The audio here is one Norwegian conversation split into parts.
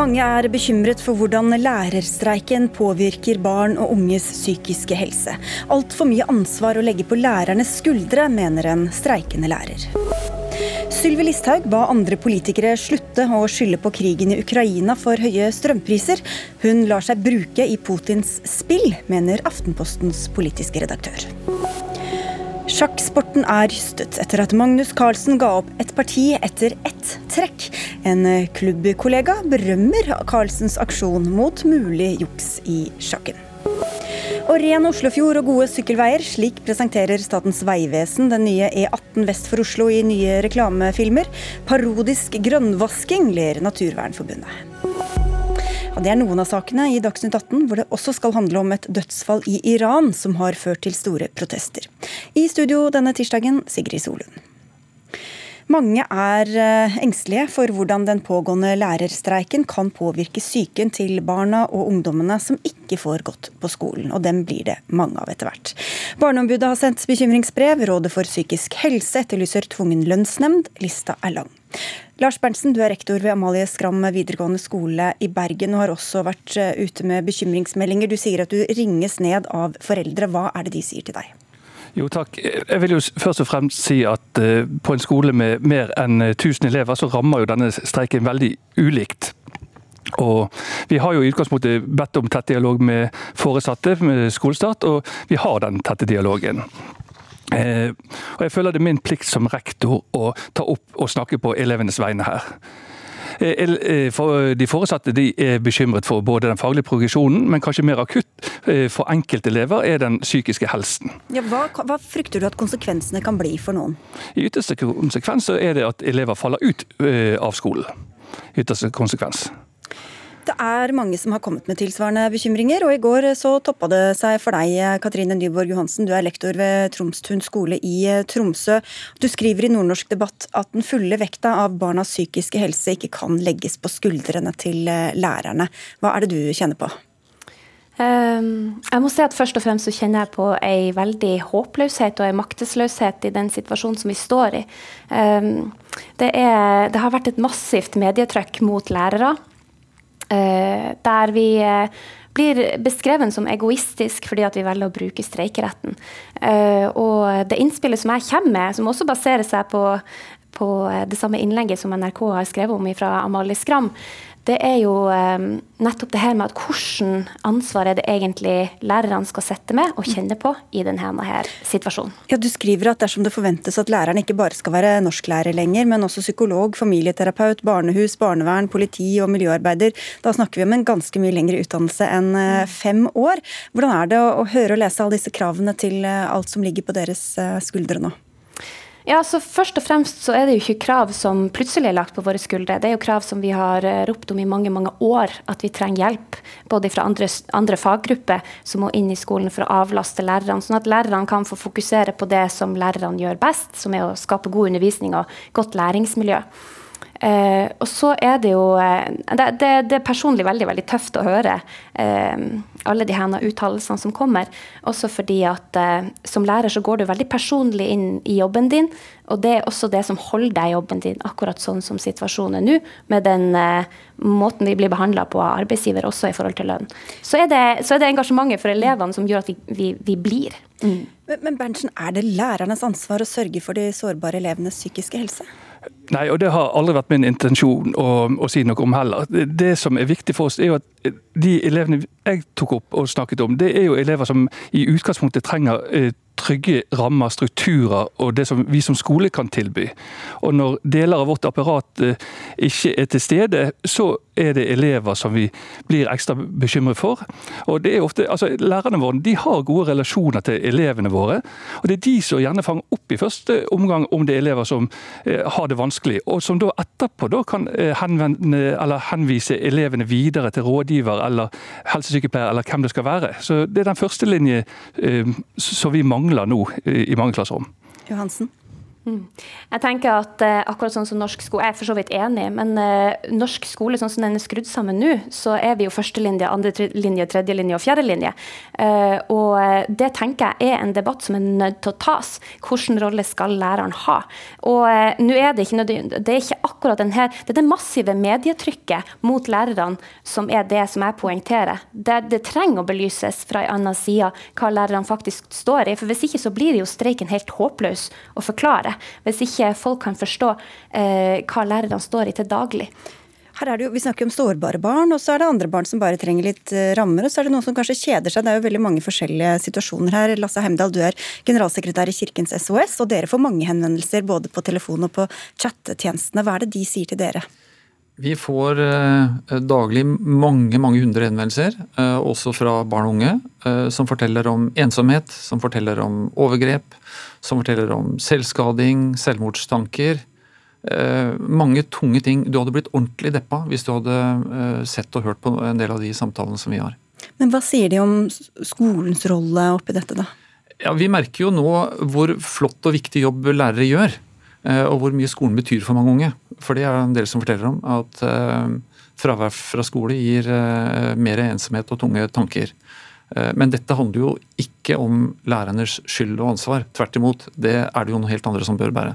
Mange er bekymret for hvordan lærerstreiken påvirker barn og unges psykiske helse. Altfor mye ansvar å legge på lærernes skuldre, mener en streikende lærer. Sylvi Listhaug ba andre politikere slutte å skylde på krigen i Ukraina for høye strømpriser. Hun lar seg bruke i Putins spill, mener Aftenpostens politiske redaktør. Sjakksporten er rystet etter at Magnus Carlsen ga opp et parti etter ett trekk. En klubbkollega berømmer Carlsens aksjon mot mulig juks i sjakken. Og ren Oslofjord og gode sykkelveier, slik presenterer Statens vegvesen den nye E18 vest for Oslo i nye reklamefilmer. Parodisk grønnvasking, ler Naturvernforbundet. Ja, det er noen av sakene i Dagsnytt 18 hvor det også skal handle om et dødsfall i Iran som har ført til store protester. I studio denne tirsdagen, Sigrid Solund. Mange er eh, engstelige for hvordan den pågående lærerstreiken kan påvirke psyken til barna og ungdommene som ikke får gått på skolen, og dem blir det mange av etter hvert. Barneombudet har sendt bekymringsbrev, Rådet for psykisk helse etterlyser tvungen lønnsnemnd, lista er lang. Lars Berntsen, du er rektor ved Amalie Skram videregående skole i Bergen og har også vært eh, ute med bekymringsmeldinger. Du sier at du ringes ned av foreldre. Hva er det de sier til deg? Jo takk. Jeg vil jo først og fremst si at uh, på en skole med mer enn 1000 elever, så rammer jo denne streiken veldig ulikt. Og Vi har jo i utgangspunktet bedt om tett dialog med foresatte med skolestart, og vi har den tette dialogen. Eh, og Jeg føler det er min plikt som rektor å ta opp og snakke på elevenes vegne her. Eh, eh, de foresatte de er bekymret for både den faglige progresjonen, men kanskje mer akutt for enkelte elever er den psykiske helsen. Ja, hva, hva, frykter du at konsekvensene kan bli for noen? I ytterste konsekvens er det at elever faller ut av skolen. Ytterste konsekvens. Det er mange som har kommet med tilsvarende bekymringer, og i går så toppa det seg for deg, Katrine Nyborg Johansen. Du er lektor ved Tromstun skole i eh, Tromsø. Du skriver i Nordnorsk debatt at den fulle vekta av barnas psykiske helse ikke kan legges på skuldrene til eh, lærerne. Hva er det du kjenner på? Ehm, jeg må si at Først og fremst så kjenner jeg på ei veldig håpløshet og ei maktesløshet i den situasjonen som vi står i. Ehm, det, er, det har vært et massivt medietrykk mot lærere. Eh, der vi eh, blir beskrevet som egoistisk fordi at vi velger å bruke streikeretten. Eh, og det innspillet som jeg kommer med, som også baserer seg på, på det samme innlegget som NRK har skrevet om fra Amalie Skram, det er jo um, nettopp det her med at hvordan ansvar er det egentlig lærerne skal sette med og kjenne på i denne her situasjonen. Ja, Du skriver at dersom det forventes at læreren ikke bare skal være norsklærer lenger, men også psykolog, familieterapeut, barnehus, barnevern, politi og miljøarbeider, da snakker vi om en ganske mye lengre utdannelse enn eh, fem år. Hvordan er det å høre og lese alle disse kravene til eh, alt som ligger på deres eh, skuldre nå? Ja, så Først og fremst så er det jo ikke krav som plutselig er lagt på våre skuldre. Det er jo krav som vi har eh, ropt om i mange mange år, at vi trenger hjelp. Både fra andre, andre faggrupper som må inn i skolen for å avlaste lærerne. Sånn at lærerne kan få fokusere på det som lærerne gjør best, som er å skape god undervisning og godt læringsmiljø. Eh, og så er det jo eh, det, det, det, er personlig veldig veldig tøft å høre eh, alle de her uttalelsene som kommer. Også fordi at eh, som lærer så går du veldig personlig inn i jobben din. Og det er også det som holder deg i jobben din, akkurat sånn som situasjonen er nå. Med den eh, måten vi blir behandla på av arbeidsgiver, også i forhold til lønn. Så er det, så er det engasjementet for elevene som gjør at vi, vi, vi blir. Mm. Men, men Berntsen, er det lærernes ansvar å sørge for de sårbare elevenes psykiske helse? Nei, og det har aldri vært min intensjon å, å, si noe om heller. Det som er viktig for oss, er jo at de elevene jeg tok opp og snakket om, det er jo elever som i utgangspunktet trenger eh, trygge rammer, strukturer og det som vi som skole kan tilby. Og Når deler av vårt apparat eh, ikke er til stede, så er det elever som vi blir ekstra bekymret for. Og det er ofte, altså Lærerne våre de har gode relasjoner til elevene våre. og Det er de som gjerne fanger opp i første omgang om det er elever som eh, har det vanskelig, og som da etterpå da kan eh, henvende, henvise elevene videre til rådgiver eller helsesykepleier eller hvem det skal være. Så Det er den første linje eh, som vi mangler nå i mange klasserom. Johansen? Mm. Jeg tenker at eh, akkurat sånn som norsk skole, Jeg er for så vidt enig, men eh, norsk skole sånn som den er skrudd sammen nå, så er vi jo førstelinje, andrelinje, tredjelinje og fjerdelinje. Eh, og det tenker jeg er en debatt som er nødt til å tas. Hvilken rolle skal læreren ha? Og nå er det ikke nødvendig, det er ikke akkurat den her, det er det massive medietrykket mot lærerne som er det som jeg poengterer. Det, det trenger å belyses fra en annen side hva lærerne faktisk står i. for Hvis ikke så blir jo streiken helt håpløs å forklare lære. Hvis ikke folk kan forstå eh, hva lærerne står i til daglig. Her er det jo, Vi snakker om sårbare barn, og så er det andre barn som bare trenger litt eh, rammer. Og så er det noen som kanskje kjeder seg. Det er jo veldig mange forskjellige situasjoner her. Lasse Hemdal, du er generalsekretær i Kirkens SOS, og dere får mange henvendelser både på telefon og på chattetjenestene. Hva er det de sier til dere? Vi får eh, daglig mange mange hundre henvendelser, eh, også fra barn og unge, eh, som forteller om ensomhet, som forteller om overgrep, som forteller om selvskading, selvmordstanker. Mange tunge ting. Du hadde blitt ordentlig deppa hvis du hadde sett og hørt på en del av de samtalene som vi har. Men hva sier de om skolens rolle oppi dette, da? Ja, Vi merker jo nå hvor flott og viktig jobb lærere gjør. Og hvor mye skolen betyr for mange unge. For det er en del som forteller om at eh, fravær fra skole gir eh, mer ensomhet og tunge tanker. Men dette handler jo ikke om lærernes skyld og ansvar. Tvert imot. Det er det jo noen helt andre som bør bære.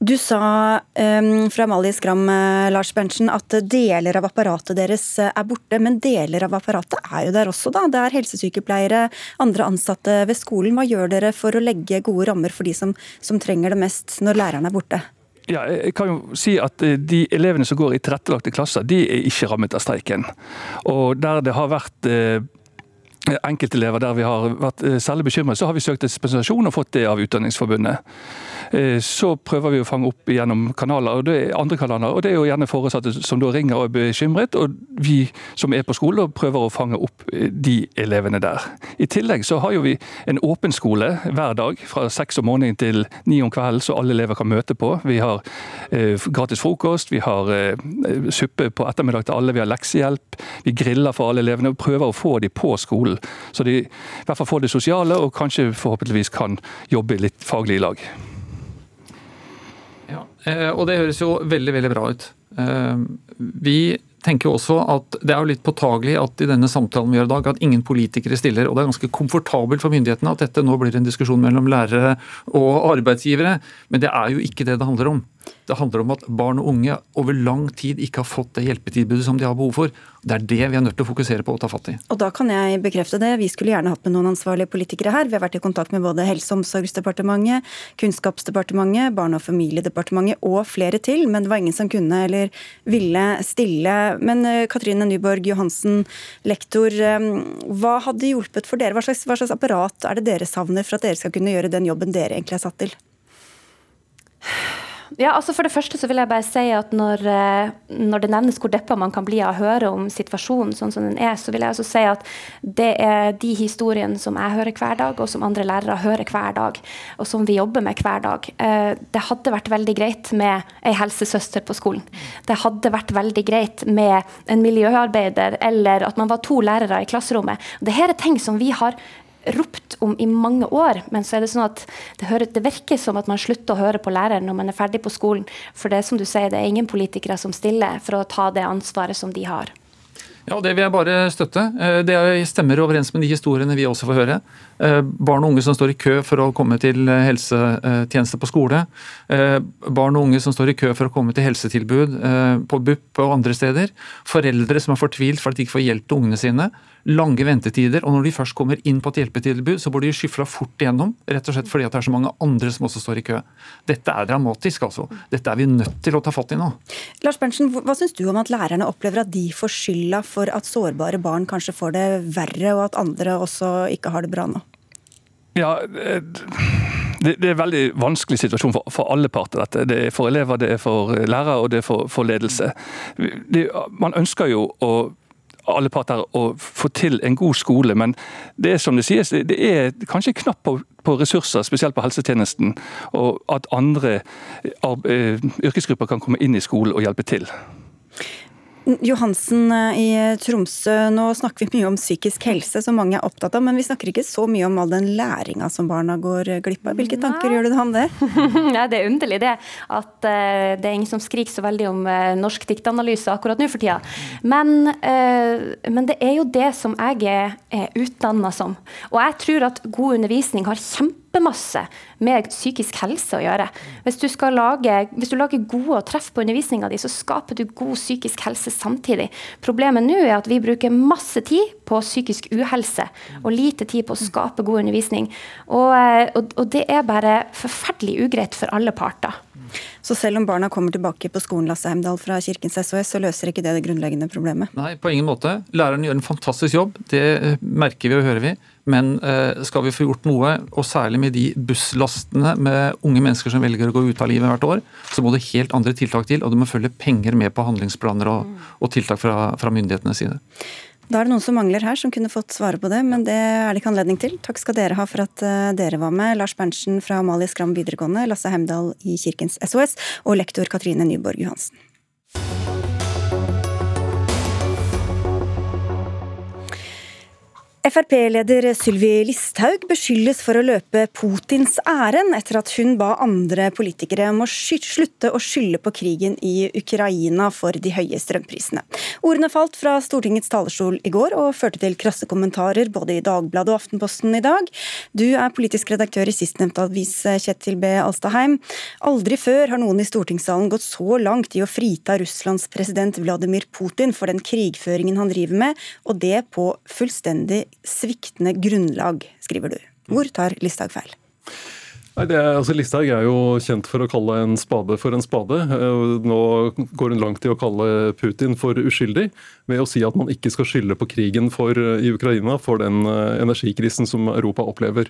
Du sa um, fra Amalie Skram, Lars Berntsen, at deler av apparatet deres er borte. Men deler av apparatet er jo der også, da. Det er helsesykepleiere, andre ansatte ved skolen. Hva gjør dere for å legge gode rammer for de som, som trenger det mest når læreren er borte? Ja, jeg kan jo si at eh, De elevene som går i tilrettelagte klasser, de er ikke rammet av streiken. Og Der det har vært enkeltelever der vi har vært særlig bekymret, så har vi søkt dispensasjon og fått det av Utdanningsforbundet. Eh, så prøver vi å fange opp gjennom kanaler, og det er andre kanaler. og Det er jo gjerne foresatte som da ringer og er bekymret, og vi som er på skole prøver å fange opp eh, de elevene der. I tillegg så har jo vi en åpen skole hver dag fra seks om morgenen til ni om kvelden, så alle elever kan møte på. Vi har eh, gratis frokost, vi har suppe på ettermiddag til alle, vi har leksehjelp. Vi griller for alle elevene og prøver å få dem på skolen. Så de i hvert fall får det sosiale, og kanskje forhåpentligvis kan jobbe litt faglig i lag. Eh, og det høres jo veldig, veldig bra ut. Eh, vi tenker også at det er jo litt påtagelig at i denne samtalen vi gjør i dag, at ingen politikere stiller. Og det er ganske komfortabelt for myndighetene at dette nå blir en diskusjon mellom lærere og arbeidsgivere. Men det er jo ikke det det handler om. Det handler om at barn og unge over lang tid ikke har fått det hjelpetilbudet som de har behov for. Det er det vi er nødt til å fokusere på og ta fatt i. Og da kan jeg bekrefte det. Vi skulle gjerne hatt med noen ansvarlige politikere her. Vi har vært i kontakt med både Helse- og omsorgsdepartementet, Kunnskapsdepartementet, Barne- og familiedepartementet og flere til, men det var ingen som kunne eller ville stille. Men eh, Katrine Nyborg Johansen, lektor, eh, hva hadde hjulpet for dere? Hva slags, hva slags apparat er det dere savner for at dere skal kunne gjøre den jobben dere egentlig er satt til? Ja, altså For det første så vil jeg bare si at når, eh, når det nevnes hvor deppa man kan bli av å høre om situasjonen sånn som den er, så vil jeg også si at det er de historiene som jeg hører hver dag, og som andre lærere hører hver dag, og som vi jobber med hver dag. Eh, det hadde vært veldig greit med ei helsesøster på skolen. Det hadde vært veldig greit med en miljøarbeider, eller at man var to lærere i klasserommet. Dette er ting som vi har ropt om i mange år, men så er det sånn at det, hører, det, virker som at man slutter å høre på læreren når man er ferdig på skolen. For det er som du sier, det er ingen politikere som stiller for å ta det ansvaret som de har. Ja, Det vil jeg bare støtte. Eh, det stemmer overens med de historiene vi også får høre. Eh, barn og unge som står i kø for å komme til eh, helsetjeneste på skole. Barn og unge som står i kø for å komme til helsetilbud på BUP og andre steder. Foreldre som er fortvilt for at de ikke får hjelp til ungene sine lange ventetider, og når de først kommer inn på et hjelpetilbud, så blir de skyfla fort igjennom, rett og slett fordi det er så mange andre som også står i kø. Dette er dramatisk, altså. Dette er vi nødt til å ta fatt i nå. Lars Berntsen, hva syns du om at lærerne opplever at de får skylda for at sårbare barn kanskje får det verre, og at andre også ikke har det bra nå? Ja, det, det, er en veldig vanskelig situasjon for, for, alle parter. dette. Det er for elever, det er for lærere og det er for, for ledelse. Det, man ønsker jo å alle parter å få til en god skole, men det er som det sies, det er kanskje knapt på, på ressurser, spesielt på helsetjenesten, og at andre eh, yrkesgrupper kan komme inn i skolen og hjelpe til. Johansen eh, i Tromsø, nå snakker vi mye om psykisk helse, som mange er opptatt av, men vi snakker ikke så mye om all den læringa som barna går glipp av. Hvilke tanker gjør du om det? ja, det er underlig det, at uh, det er ingen som skriker så veldig om uh, norsk diktanalyse akkurat nå for tida. Men, uh, men, det er jo det som jeg er, er utdanna som. Og jeg tror at god undervisning har kjempemasse med psykisk helse å gjøre. Hvis du, lage, hvis du lager gode og treff på undervisninga di, så skaper du god psykisk helse samtidig. Problemet nå er at vi bruker masse tid på psykisk uhelse og lite tid på å skape god undervisning. Og, eh, og, og det er bare forferdelig ugreit for alle parter. Så selv om barna kommer tilbake på skolen Lasse Heimdal fra Kirkens SOS, så løser ikke det det grunnleggende problemet? Nei, på ingen måte. Læreren gjør en fantastisk jobb, det merker vi og hører vi. Men eh, skal vi få gjort noe, og særlig med de busslastene med unge mennesker som velger å gå ut av livet hvert år, så må det helt andre tiltak til, og det må følge penger med på handlingsplaner og, og tiltak fra, fra myndighetenes side. Da er det noen som mangler her, som kunne fått svare på det, men det er det ikke anledning til. Takk skal dere ha for at eh, dere var med. Lars Berntsen fra Amalie Skram videregående, Lasse Heimdal i Kirkens SOS og lektor Katrine Nyborg Johansen. Frp-leder Sylvi Listhaug beskyldes for å løpe Putins ærend etter at hun ba andre politikere om å slutte å skylde på krigen i Ukraina for de høye strømprisene. Ordene falt fra Stortingets talerstol i går og førte til krasse kommentarer både i Dagbladet og Aftenposten i dag. Du er politisk redaktør i sistnevnte avis, Kjetil B. Alstaheim. Aldri før har noen i stortingssalen gått så langt i å frita Russlands president Vladimir Putin for den krigføringen han driver med, og det på fullstendig sviktende grunnlag, skriver du. Hvor tar Listhaug feil? Nei, det er, altså Listhaug er jo kjent for å kalle en spade for en spade. Eh, nå går hun langt i å kalle Putin for uskyldig, ved å si at man ikke skal skylde på krigen for, eh, i Ukraina for den eh, energikrisen som Europa opplever.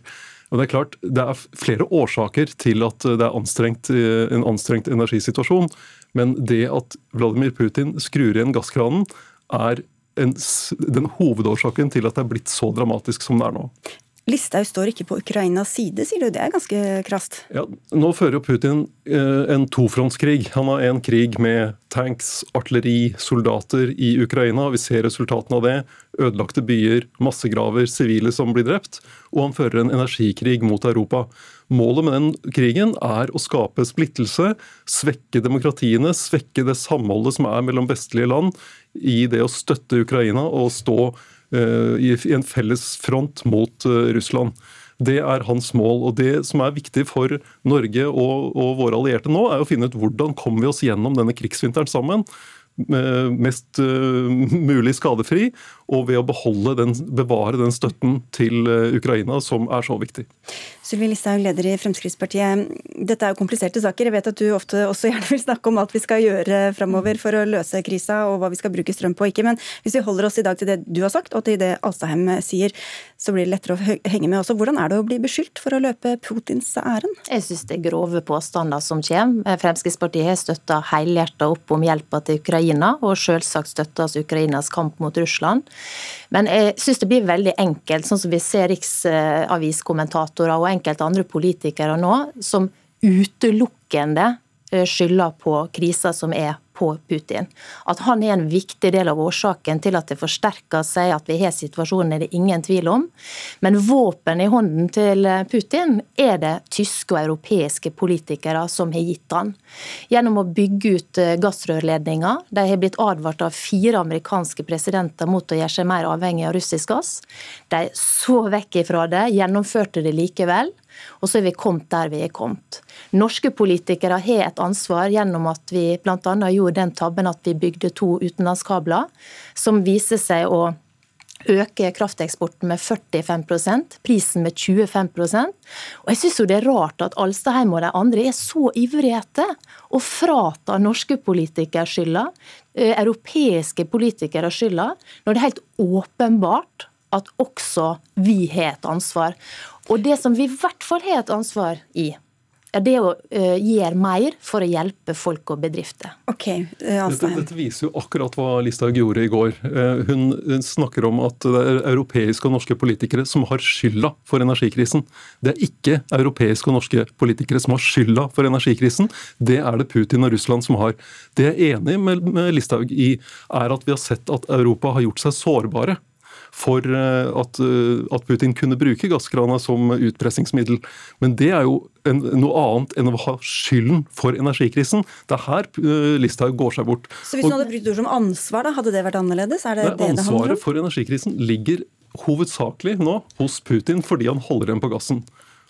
Og Det er klart, det er flere årsaker til at det er anstrengt, en anstrengt energisituasjon. Men det at Vladimir Putin skrur igjen gasskranen, er en, den hovedårsaken til at det er blitt så dramatisk som det er nå. Listhaug står ikke på Ukrainas side, sier du. Det er ganske krast? Ja, Nå fører jo Putin eh, en tofrontskrig. Han har en krig med tanks, artilleri, soldater i Ukraina. Vi ser resultatene av det. Ødelagte byer, massegraver, sivile som blir drept. Og han fører en energikrig mot Europa. Målet med den krigen er å skape splittelse, svekke demokratiene, svekke det samholdet som er mellom vestlige land i det å støtte Ukraina og stå uh, i, en felles front mot uh, Russland. Det er hans mål. og Det som er viktig for Norge og, og våre allierte nå, er å finne ut hvordan kommer vi oss gjennom denne krigsvinteren sammen mest uh, mulig skadefri, og ved å beholde den, bevare den støtten til uh, Ukraina som er så viktig. Sylvi Listhaug, leder i Fremskrittspartiet. Dette er jo kompliserte saker. Jeg vet at du ofte også gjerne vil snakke om alt vi skal gjøre framover for å løse krisa, og hva vi skal bruke strøm på og ikke. Men hvis vi holder oss i dag til det du har sagt, og til det Alstaheim sier, så blir det lettere å henge med også. Hvordan er det å bli beskyldt for å løpe Putins ærend? Jeg syns det er grove påstander som kommer. Fremskrittspartiet har støtta helhjertet opp om hjelpa til Ukraina Ukraina, og selvsagt støttes Ukrainas kamp mot Russland. Men jeg syns det blir veldig enkelt, sånn som vi ser riksaviskommentatorer og enkelte andre politikere nå, som utelukkende eh, skylder på krisa som er på Putin. At han er en viktig del av årsaken til at det forsterker seg, at vi har situasjonen, er det ingen tvil om. Men våpen i hånden til Putin er det tyske og europeiske politikere som har gitt han. Gjennom å bygge ut eh, gassrørledninger. De har blitt advart av fire amerikanske presidenter mot å gjøre seg mer avhengig av russisk gass. De så vekk ifra det, gjennomførte det likevel. Og så er vi kommet der vi er kommet. Norske politikere har et ansvar gjennom at vi bl.a. gjorde den tabben at vi bygde to utenlandskabler, som viser seg å øke krafteksporten med 45% prisen med 25% Og Jeg syns det er rart at Alstaheim og de andre er så ivrige etter å frata norske politikere skylda, eh, europeiske politikere skylda, når det er helt åpenbart at også vi har et ansvar. Og det som vi i hvert fall har et ansvar i, er det å uh, gjøre mer for å hjelpe folk og bedrifter. Ok, uh, dette, dette, viser jo akkurat hva Listhaug gjorde i går. Uh, hun, hun, snakker om at det er europeiske og norske politikere som har skylda for energikrisen. Det er ikke europeiske og norske politikere som har skylda for energikrisen. Det er det Putin og Russland som har. Det jeg er enig med, med Listhaug i, er at vi har sett at Europa har gjort seg sårbare for eh, at, eh, at Putin kunne bruke gasskrana som utpressingsmiddel. Men det er jo en, noe annet enn å ha skylden for energikrisen. Det er her uh, Listhaug går seg bort. Så hvis hun hadde brukt ord som ansvar, da, hadde det vært annerledes? Er det det, det ansvaret for energikrisen ligger hovedsakelig nå hos Putin fordi han holder igjen på gassen.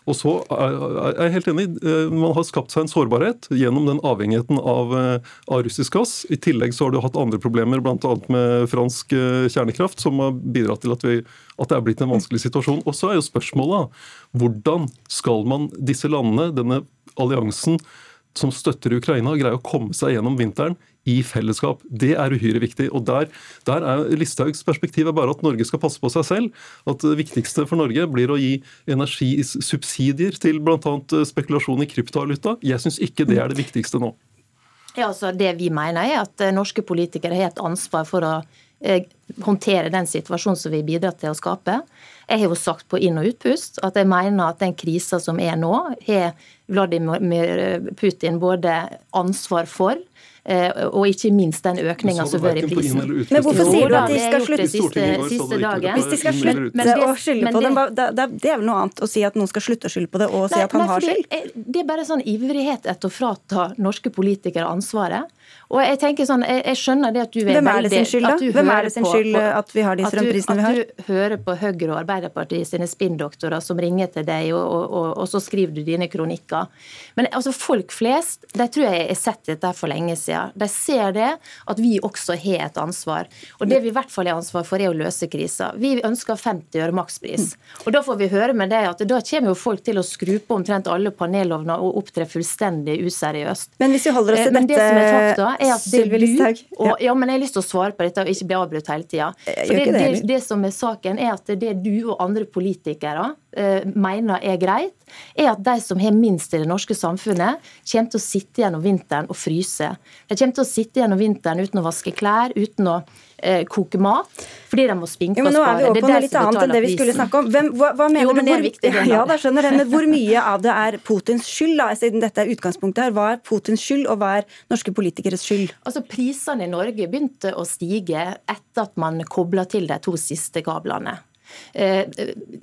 Og så er jeg helt enig, eh, Man har skapt seg en sårbarhet gjennom den avhengigheten av, eh, av russisk gass. I tillegg så har du hatt andre problemer, bl.a. med fransk eh, kjernekraft, som har bidratt til at, vi, at, det er blitt en vanskelig situasjon. Og så er jo spørsmålet hvordan skal man disse landene, denne alliansen som støtter Ukraina, greie å komme seg gjennom vinteren i fellesskap. Det er uhyre viktig. og Der, der er Listhaugs perspektiv er bare at Norge skal passe på seg selv. At det viktigste for Norge blir å gi energisubsidier til bl.a. spekulasjon i kryptovaluta. Jeg syns ikke det er det viktigste nå. Ja, altså Det vi mener er at eh, norske politikere har et ansvar for å eh, håndtere den situasjonen som vi bidrar til å skape. Jeg har jo sagt på inn- og utpust at jeg mener at den krisa som er nå, har Vladimir Putin både ansvar for Eh, og ikke minst den økninga som har vært i prisen. Men hvorfor sier du at de skal slutte siste, siste dagen? Hvis de skal slutte å skylde på det, det er vel noe annet å si at noen skal slutte å skylde på det og si at han har skyld? Det er bare sånn ivrighet etter å frata norske politikere ansvaret. Og jeg tenker sånn, jeg, jeg skjønner det at du er Hvem er det sin skyld, da? Hvem er det sin skyld at vi har de strømprisene vi har? At du hører på Høyre og Arbeiderpartiet sine spinndoktorer som ringer til deg, og, og, og, og, så skriver du dine kronikker. Men altså, folk flest de tror jeg har sett dette for lenge siden. De ser det, at vi også har et ansvar. Og det vi i hvert fall har ansvar for, er å løse krisa. Vi ønsker 50 øre makspris. Og da får vi høre med deg at da kommer jo folk til å skru på omtrent alle panelovner og opptre fullstendig useriøst. Men hvis vi holder oss til eh, dette, det er at det er du og, ja, men jeg har lyst til å svare på dette og ikke bli avbrutt hele tida. Det, det, det, som er saken, er at det er du og andre politikere mener er greit, er at de som har minst i det norske samfunnet, kommer til å sitte gjennom vinteren og fryse. De kommer til å sitte gjennom vinteren uten å vaske klær, uten å eh, koke mat. Fordi de må spinke jo, og spare. Nå er vi over på noe litt annet enn det vi skulle snakke om. Hvem, hva, hva, mener jo, men du? Er viktig, ja, da skjønner jeg, men Hvor mye av det er Putins skyld, da, siden dette er utgangspunktet her? Hva er Putins skyld, og hva er norske politikeres skyld? Altså, Prisene i Norge begynte å stige etter at man kobla til de to siste kablene. Eh,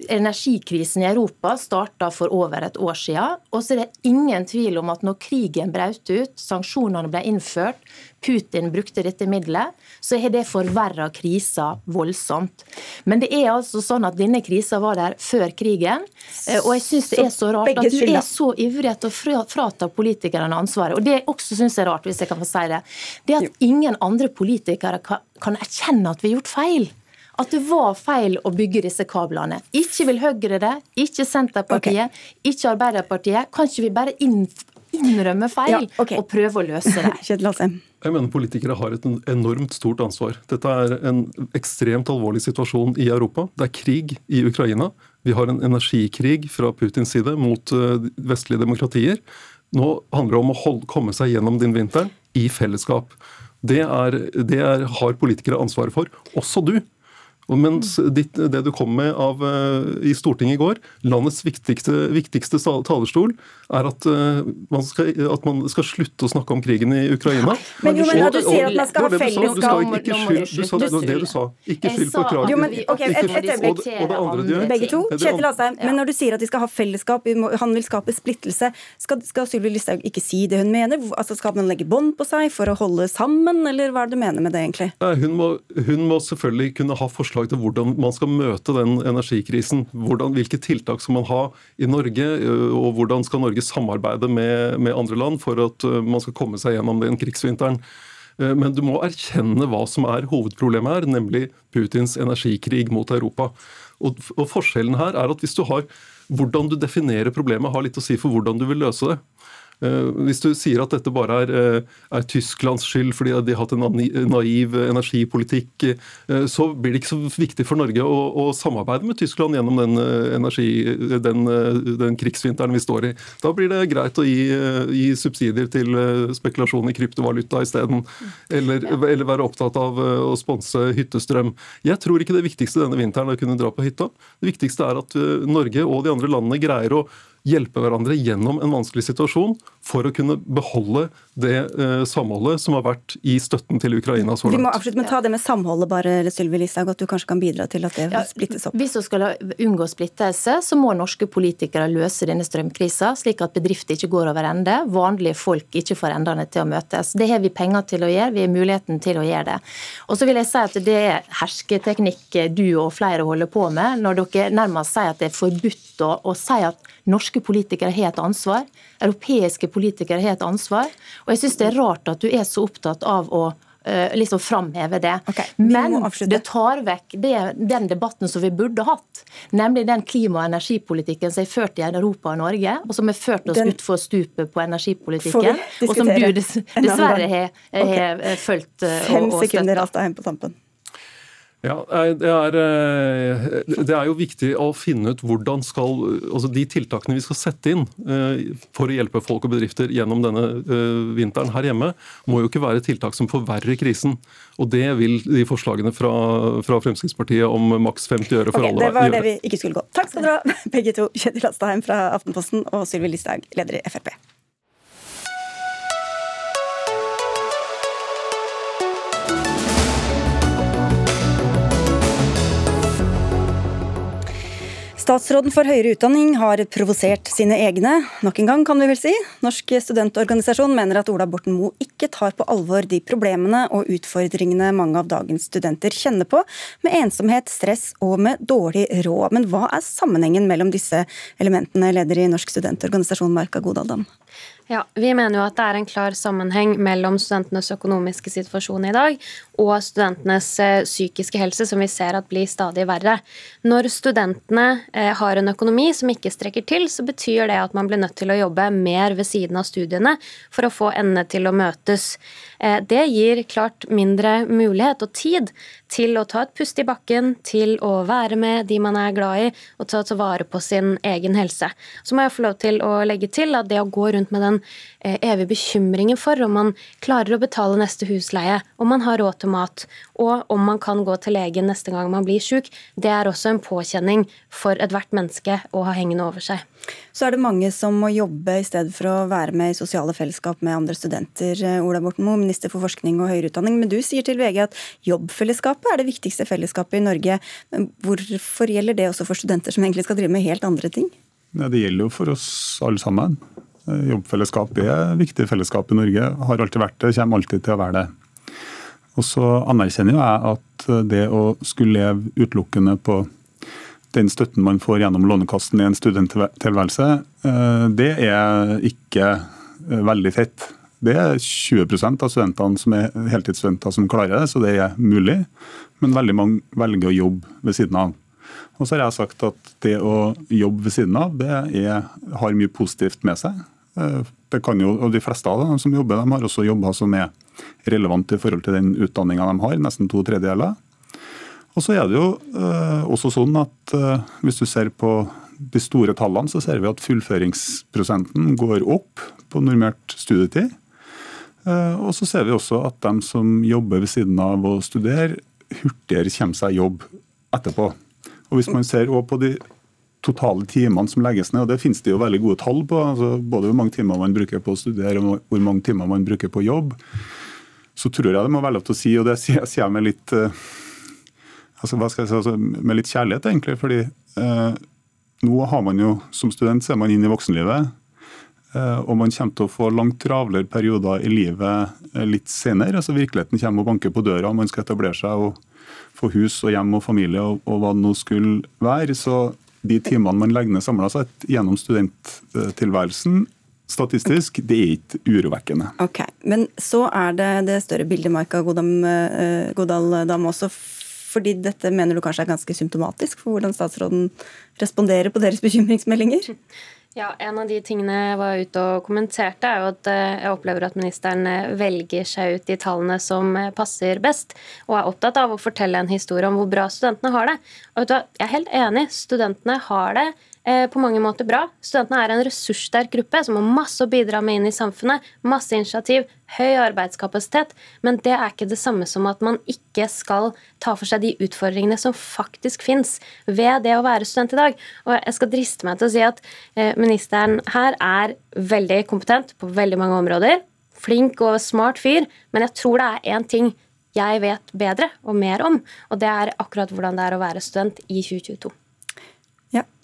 energikrisen i Europa starta for over et år siden. Og så er det ingen tvil om at når krigen brøt ut, sanksjonene ble innført, Putin brukte dette middelet, så har det forverra krisa voldsomt. Men det er altså sånn at denne krisa var der før krigen. Eh, og jeg syns det er så rart at du er så ivrig etter å frata politikerne ansvaret. Og det jeg også syns er rart, hvis jeg kan få si det, det er at ingen andre politikere kan erkjenne at vi har gjort feil at det var feil å bygge disse kablene. Ikke vil Høyre det, ikke Senterpartiet, okay. ikke Arbeiderpartiet. Kan ikke vi bare innrømme feil ja, okay. og prøve å løse det? Jeg mener politikere har et enormt stort ansvar. Dette er en ekstremt alvorlig situasjon i Europa. Det er krig i Ukraina. Vi har en energikrig fra Putins side mot eh, vestlige demokratier. Nå handler det om å holde, komme seg gjennom din vinteren i fellesskap. Det, er, det er, har politikere ansvaret for. Også du. Og mens ditt, det du kom med av, uh, i Stortinget i går, landets viktigste, viktigste talerstol, er at, uh, man skal, at, man skal, slutte å snakke om krigen i Ukraina. Men jo, men når du sier at man skal ha fellesskap Du sa det du sa. Ikke skyld på Ukraina. Okay, et, et, et, og, og det andre du gjør Begge to. Kjetil Asheim, men når du sier at de skal ha fellesskap, han vil skape splittelse, skal, skal Sylvi Listhaug ikke si det hun mener? Altså, Skal man legge bånd på seg for å holde sammen, eller hva er det du mener med det, egentlig? Hun må, hun må selvfølgelig kunne ha forslag forslag til hvordan man skal møte den energikrisen. Hvordan, hvilke tiltak skal man ha i Norge, og hvordan skal Norge samarbeide med, med andre land for at man skal komme seg gjennom den krigsvinteren. Men du må erkjenne hva som er hovedproblemet her, nemlig Putins energikrig mot Europa. Og, og Forskjellen her er at hvis du har Hvordan du definerer problemet, har litt å si for hvordan du vil løse det. Eh, hvis du sier at dette bare er, eh, er, Tysklands skyld fordi de har hatt en naiv energipolitikk, eh, så blir det ikke så viktig for Norge å, å samarbeide med Tyskland gjennom den, energi, den, den, krigsvinteren vi står i. Da blir det greit å gi, gi subsidier til spekulasjon i kryptovaluta isteden, eller, eller være opptatt av å sponse hyttestrøm. Jeg tror ikke det viktigste denne vinteren er å kunne dra på hytta. Det viktigste er at Norge og de andre landene greier å hjelpe hverandre gjennom en vanskelig situasjon for å kunne beholde det eh, samholdet som har vært i støtten til Ukraina så langt. Vi må avslutte med ta det med samholdet, bare, Sylvi Listhaug, at du kanskje kan bidra til at det ja, splittes opp. Hvis vi skal unngå splittelse, så må norske politikere løse denne strømkrisa, slik at bedrifter ikke går over ende, vanlige folk ikke får endene til å møtes. Det har vi penger til å gjøre, vi har muligheten til å gjøre det. Og så vil jeg si at det er hersketeknikk du og flere holder på med, når dere nærmest sier at det er forbudt å, å si at norske politikere har et ansvar. Europeiske politikere har et ansvar. Og jeg syns det er rart at du er så opptatt av å uh, liksom framheve det. Okay, Men det tar vekk det, den debatten som vi burde hatt, nemlig den klima- og energipolitikken som er ført i Europa og Norge, og som har ført oss den, utfor stupet på energipolitikken, og som du dess, dessverre har, okay. fulgt uh, Fem og, og sekunder, Alstaheim, på tampen. Ja, det er, eh, det er, jo viktig å finne ut hvordan skal altså De tiltakene vi skal sette inn eh, for å hjelpe folk og bedrifter gjennom denne eh, vinteren her hjemme, må jo ikke være tiltak som forverrer krisen. Og det vil de forslagene fra, fra Fremskrittspartiet om maks 50 øre for okay, alle gjøre. Det var gjøre. det vi ikke skulle gå. Takk skal dere ha, begge to. Kjetil Astadheim fra Aftenposten og Sylvi Listhaug, leder i Frp. Statsråden for høyere utdanning har provosert sine egne, nok en gang kan vi vel si. Norsk studentorganisasjon mener at Ola Borten Moe ikke tar på alvor de problemene og utfordringene mange av dagens studenter kjenner på, med ensomhet, stress og med dårlig råd. Men hva er sammenhengen mellom disse elementene, leder i Norsk studentorganisasjon Marka Godaldam? Ja, Vi mener jo at det er en klar sammenheng mellom studentenes økonomiske situasjon i dag og studentenes eh, psykiske helse, som vi ser at blir stadig verre. Når studentene eh, har en økonomi som ikke strekker til, så betyr det at man blir nødt til å jobbe mer ved siden av studiene for å få endene til å møtes. Eh, det gir klart mindre mulighet og tid til å ta et pust i bakken, til å være med de man er glad i, og ta til vare på sin egen helse. Så må jeg få lov til å legge til at det å gå rundt med den eh, evige bekymringen for om man klarer å betale neste husleie, om man har råd til mat, og om man kan gå til legen neste gang man blir syk, det er også en påkjenning for ethvert menneske å ha hengende over seg. Så er det mange som må jobbe i stedet for å være med i sosiale fellesskap med andre studenter. Eh, Ola Borten Moe, minister for forskning og høyere utdanning. Men du sier til VG at jobbfellesskapet er det viktigste fellesskapet i Norge. Men hvorfor gjelder det også for studenter som egentlig skal drive med helt andre ting? Ja, det gjelder jo for oss alle sammen. Eh, jobbfellesskap er viktig fellesskap i Norge. Har alltid vært det, kommer alltid til å være det. Og så anerkjenner jeg at det å skulle leve utelukkende på den støtten man får gjennom Lånekassen i en studenttilværelse, eh, det er ikke eh, veldig fett. Det er 20% av studentene som er heltidsstudenter som klarer det, så det er mulig. Men veldig mange velger å jobbe ved siden av. Og så har jeg sagt at det å jobbe ved siden av, det er, har mye positivt med seg. Eh, det kan jo, og De fleste av dem som jobber, de har også jobber som er relevant i forhold til den utdanninga de har, nesten to tredjedeler. Og så er det jo eh, også sånn at eh, hvis du ser på de store tallene, så ser vi at fullføringsprosenten går opp på normert studietid. Eh, og så ser vi også at de som jobber ved siden av å studere, hurtigere kommer seg jobb etterpå. Og Hvis man ser på de totale timene som legges ned, og det finnes det jo veldig gode tall på, altså både hvor mange timer man bruker på å studere og hvor mange timer man bruker på jobb, så tror jeg det må være lov til å si, og det sier jeg med litt altså, hva skal jeg si, altså, med litt kjærlighet, egentlig. fordi eh, nå har man jo, som student så er man inn i voksenlivet. Eh, og man kommer til å få langt travlere perioder i livet eh, litt senere. altså Virkeligheten kommer og banker på døra, og man skal etablere seg og få hus og hjem og familie og, og hva det nå skulle være. Så de timene man legger ned samla sett gjennom studenttilværelsen, statistisk, det er ikke urovekkende. Ok, Men så er det det større bildet, Maika eh, Godal Dam, også fordi dette mener du kanskje er ganske symptomatisk for hvordan statsråden responderer på deres bekymringsmeldinger? Ja, En av de tingene jeg var ute og kommenterte, er jo at eh, jeg opplever at ministeren eh, velger seg ut de tallene som eh, passer best, og er opptatt av å fortelle en historie om hvor bra studentene har det. Og vet du hva, Jeg er helt enig, studentene har det på mange måter bra. Studentene er en ressurssterk gruppe som har masse å bidra med inn i samfunnet. Masse initiativ, høy arbeidskapasitet. Men det er ikke det samme som at man ikke skal ta for seg de utfordringene som faktisk fins ved det å være student i dag. Og jeg skal driste meg til å si at eh, ministeren her er veldig kompetent på veldig mange områder. Flink og smart fyr, men jeg tror det er én ting jeg vet bedre og mer om, og det er akkurat hvordan det er å være student i 2022.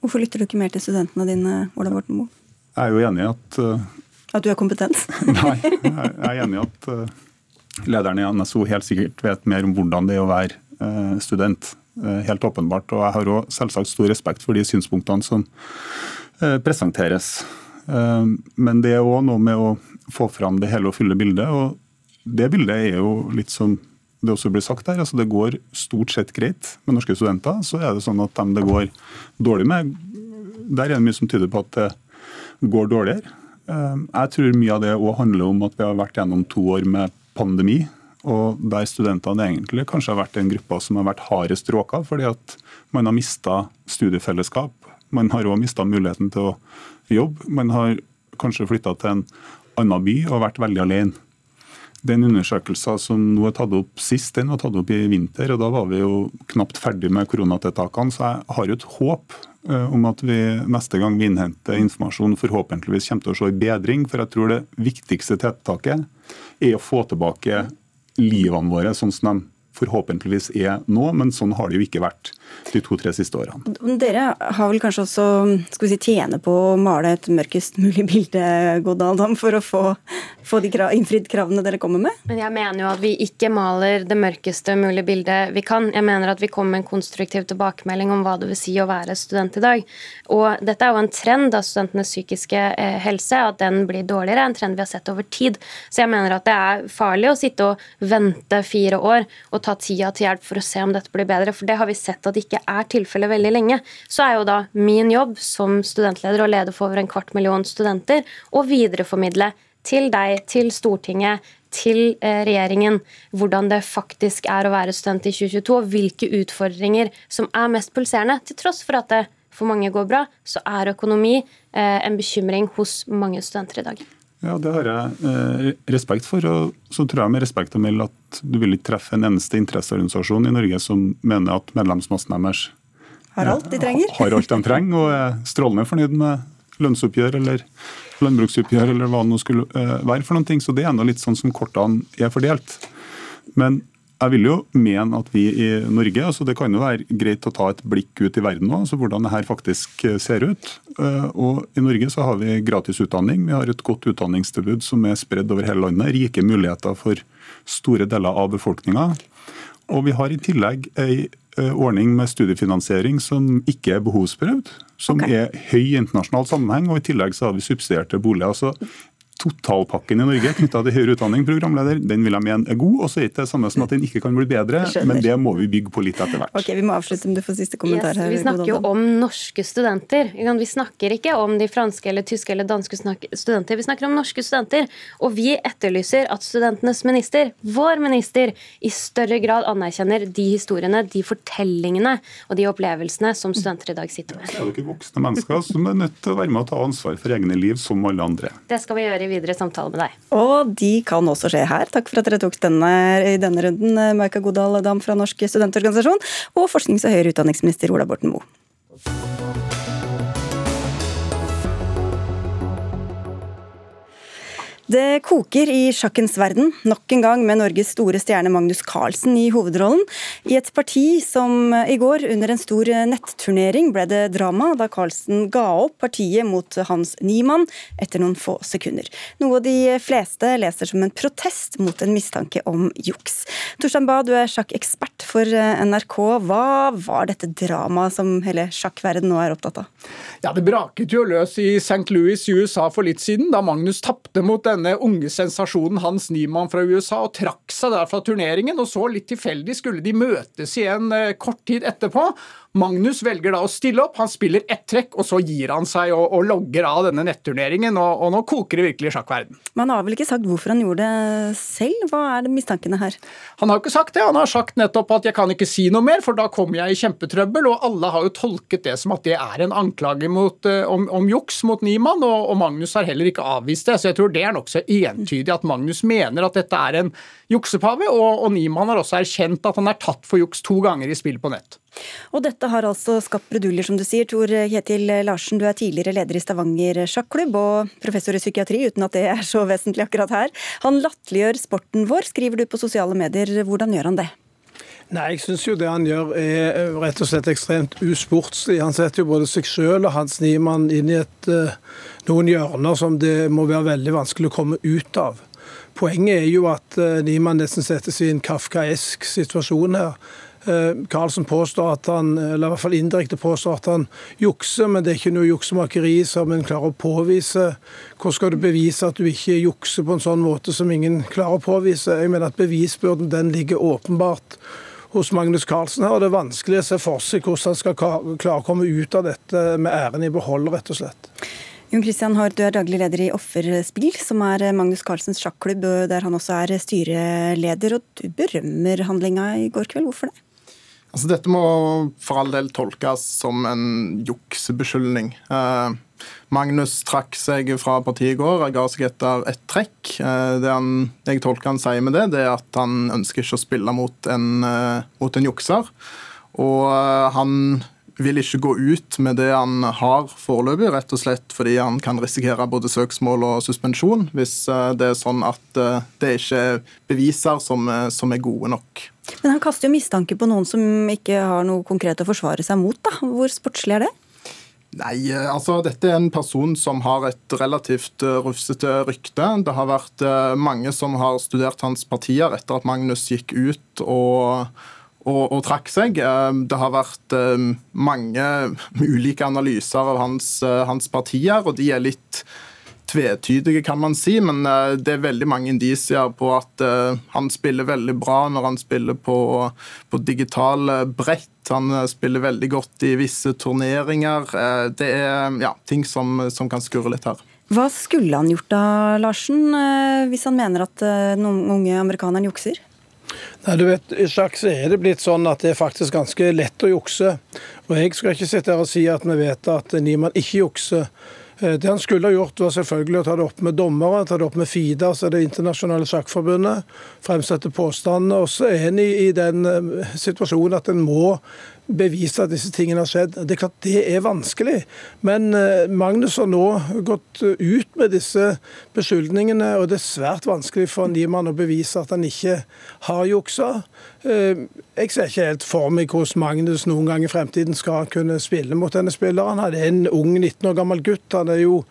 Hvorfor lytter du ikke mer til studentene dine, Ola Borten Moe? Jeg er jo enig i at uh, At du er kompetent? nei, jeg er enig i at uh, lederen i NSO helt sikkert vet mer om hvordan det er å være uh, student. Helt åpenbart. Og jeg har òg selvsagt stor respekt for de synspunktene som presenteres. Men det er òg noe med å få fram det hele og fulle bildet. og det bildet er jo litt som det også blir sagt her, altså det går stort sett greit med norske studenter. Så er det sånn at dem det går dårlig med, der er det mye som tyder på at det går dårligere. Eh, jeg tror mye av det òg handler om at vi har vært gjennom to år med pandemi. Og der studentene egentlig kanskje har vært den gruppa som har vært hardest råka, fordi at man har mista studiefellesskap. Man har òg mista muligheten til å jobbe. Man har kanskje flytta til en annen by og vært veldig alene. Den undersøkelsen som nå er tatt opp sist, den var tatt opp i vinter. og Da var vi jo knapt ferdig med koronatiltakene. Så jeg har jo et håp eh, om at vi neste gang vi innhenter informasjon, forhåpentligvis kommer til å se en bedring. For jeg tror det viktigste tiltaket er å få tilbake livene våre sånn som de forhåpentligvis er nå, men sånn har det jo ikke vært de to-tre siste årene. Dere har vel kanskje også skal vi si, tjene på å male et mørkest mulig bilde Godaldam, for å få, få de krav, innfridd kravene dere kommer med? Men Jeg mener jo at vi ikke maler det mørkeste mulige bildet vi kan. Jeg mener at vi kommer med en konstruktiv tilbakemelding om hva det vil si å være student i dag. Og dette er jo en trend av studentenes psykiske eh, helse, at den blir dårligere. En trend vi har sett over tid. Så jeg mener at det er farlig å sitte og vente fire år og ta tida til hjelp for å se om dette blir bedre, for det har vi sett at det ikke er tilfellet veldig lenge. Så er jo da min jobb som studentleder og leder for over en kvart million studenter å videreformidle til deg, til Stortinget, til eh, regjeringen hvordan det faktisk er å være student i 2022, og hvilke utfordringer som er mest pulserende. Til tross for at det for mange går bra, så er økonomi eh, en bekymring hos mange studenter i dag. Ja, Det har jeg eh, respekt for. og så tror jeg med respekt å melde at du vil ikke treffe en eneste interesseorganisasjon i Norge som mener at medlemsmassen deres har alt de trenger. har alt de trenger og er strålende fornøyd med lønnsoppgjør eller landbruksoppgjør eller hva det nå skulle eh, være for noen ting. Så det er enda litt sånn som kortene er fordelt. Men jeg vil jo mene at vi i Norge altså Det kan jo være greit å ta et blikk ut i verden nå, altså hvordan det her faktisk eh, ser ut. Eh, og I Norge så har vi gratis utdanning. Vi har et godt utdanningstilbud som er spredd over hele landet. Rike muligheter for store deler av befolkninga. Og vi har i tillegg ei eh, ordning med studiefinansiering som ikke er behovsprøvd, som okay. er høy i internasjonal sammenheng, og i tillegg så har vi subsidierte boliger. Altså, totalpakken i Norge knytta til høyere utdanning, programleder, den vil jeg mene er god. Og så er det ikke det samme som at den ikke kan bli bedre, men det må vi bygge på litt etter hvert. Ok, Vi må avslutte om du får siste kommentar yes, her. Vi snakker jo om norske studenter. Vi snakker ikke om de franske eller tyske eller danske studenter. Vi snakker om norske studenter. Og vi etterlyser at studentenes minister, vår minister, i større grad anerkjenner de historiene, de fortellingene og de opplevelsene som studenter i dag sitter med. Det er jo ikke voksne mennesker som er nødt til å være med og ta ansvar for egne liv, som alle andre. Det skal vi gjøre i videre samtale med deg. Og de kan også skje her. Takk for at dere tok denne i denne runden, Maika Godal Dam fra Norsk studentorganisasjon og forsknings- og høyere utdanningsminister Ola Borten Moe. Det koker i sjakkens verden, nok en gang med Norges store stjerne Magnus Carlsen i hovedrollen. I et parti som i går, under en stor netturnering, ble det drama da Carlsen ga opp partiet mot Hans Niemann etter noen få sekunder. Noe de fleste leser som en protest mot en mistanke om juks. Torstein Bae, du er sjakkekspert for NRK. Hva var dette dramaet som hele sjakkverden nå er opptatt av? Ja, Det braket jo løs i St. Louis i USA for litt siden, da Magnus tapte mot denne unge sensasjonen Hans Niemann fra USA og trakk seg der fra turneringen. og Så litt tilfeldig skulle de møtes igjen eh, kort tid etterpå. Magnus velger da å stille opp, han spiller ett trekk, og så gir han seg og, og logger av denne netturneringen. Og, og, nå koker det virkelig i sjakkverden. Men han har vel ikke sagt hvorfor han gjorde det selv? Hva er det mistankene her? Han har jo ikke sagt det. Han har sagt nettopp at 'jeg kan ikke si noe mer', for da kommer jeg i kjempetrøbbel. Og alle har jo tolket det som at det er en anklage mot, uh, om, om, juks mot Niemann, og, og, Magnus har heller ikke avvist det. Så jeg tror det er nokså entydig at Magnus mener at dette er en juksepave, og, og Niemann har også erkjent at han er tatt for juks to ganger i spill på nett. Og dette har altså skapt bruduljer, som du sier. Tor Kjetil Larsen, du er tidligere leder i Stavanger sjakklubb og professor i psykiatri, uten at det er så vesentlig akkurat her. Han latterliggjør sporten vår, skriver du på sosiale medier. Hvordan gjør han det? Nei, jeg syns jo det han gjør er rett og slett ekstremt usportslig. Han setter jo både seg sjøl og Hans Niemann inn i et, eh, noen hjørner som det må være veldig vanskelig å komme ut av. Poenget er jo at eh, Niemann nesten settes i en kafkaesk situasjon her. Karlsen eh, påstår at han, eller i hvert fall indirekte påstår at han jukser, men det er ikke noe juksemakeri som en klarer å påvise. Hvordan skal du bevise at du ikke jukser på en sånn måte som ingen klarer å påvise? Jeg mener at Bevisbyrden den ligger åpenbart hos Magnus Carlsen her, og det er vanskelig å se for seg hvordan han skal klare å komme ut av dette med æren i behold, rett og slett. Jon Christian Haard, du er daglig leder i Offerspill, som er Magnus Carlsens sjakklubb, der han også er styreleder. Og du berømmer handlinga i går kveld. Hvorfor det? Altså, dette må for all del tolkes som en juksebeskyldning. Eh, Magnus trakk seg fra partiet i går, ga seg etter ett trekk. Eh, det han, jeg tolker han sier med det, det er at han ønsker ikke å spille mot en, eh, mot en jukser. Og eh, han vil ikke gå ut med det han har foreløpig, rett og slett fordi han kan risikere både søksmål og suspensjon hvis eh, det er sånn at eh, det ikke er beviser som, som er gode nok. Men han kaster jo mistanke på noen som ikke har noe konkret å forsvare seg mot. da. Hvor sportslig er det? Nei, eh, altså Dette er en person som har et relativt rufsete rykte. Det har vært mange som har studert hans partier etter at Magnus gikk ut og og, og, trakk seg. Eh, det har vært eh, mange ulike analyser av hans, eh, hans, partier, og de er litt tvetydige, kan man si. Men det er veldig mange indisier på at han spiller veldig bra når han spiller på, på digital brett. Han spiller veldig godt i visse turneringer. Det er ja, ting som, som kan skurre litt her. Hva skulle han gjort da, Larsen, hvis han mener at noen unge amerikanere jukser? Nei, du vet, I sjakk så er det blitt sånn at det er faktisk ganske lett å jukse. Og Jeg skal ikke sitte her og si at vi vet at Niemann ikke jukser. Eh, det han skulle ha gjort, var selvfølgelig å ta det opp med dommere, ta det opp med FIDA, altså det internasjonale sjakkforbundet, fremsette påstandene. Og så er en i, i den eh, situasjonen at en må bevise at disse tingene har skjedd. Det er klart det er vanskelig, men eh, Magnus har nå gått ut med disse beskyldningene, og det er svært vanskelig for Niemann å bevise at han ikke har juksa. Eh, jeg ser ikke helt for meg hvordan Magnus noen gang i fremtiden skal kunne spille mot denne spilleren. Han er en ung 19 år gammel gutt. Han er jo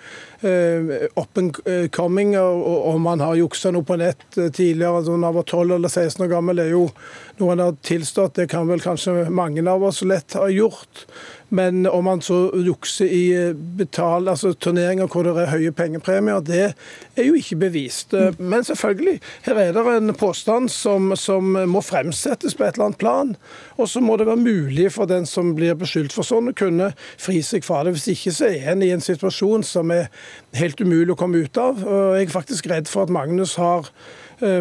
up and coming, og om han har juksa noe på nett tidligere, altså når han var 12 eller 16 år gammel, er jo noe han har tilstått. Det kan vel kanskje mange av oss lett ha gjort. Men om man så jukser i eh, betal, altså turneringer hvor det er høye pengepremier, det er jo ikke bevist. Eh, men selvfølgelig, her er det en påstand som, som må fremsettes på et eller annet plan. Og så må det være mulig for den som blir beskyldt for sånn, å kunne fri seg fra det. Hvis ikke så er en i en situasjon som er helt umulig å komme ut av. Og jeg er faktisk redd for at Magnus har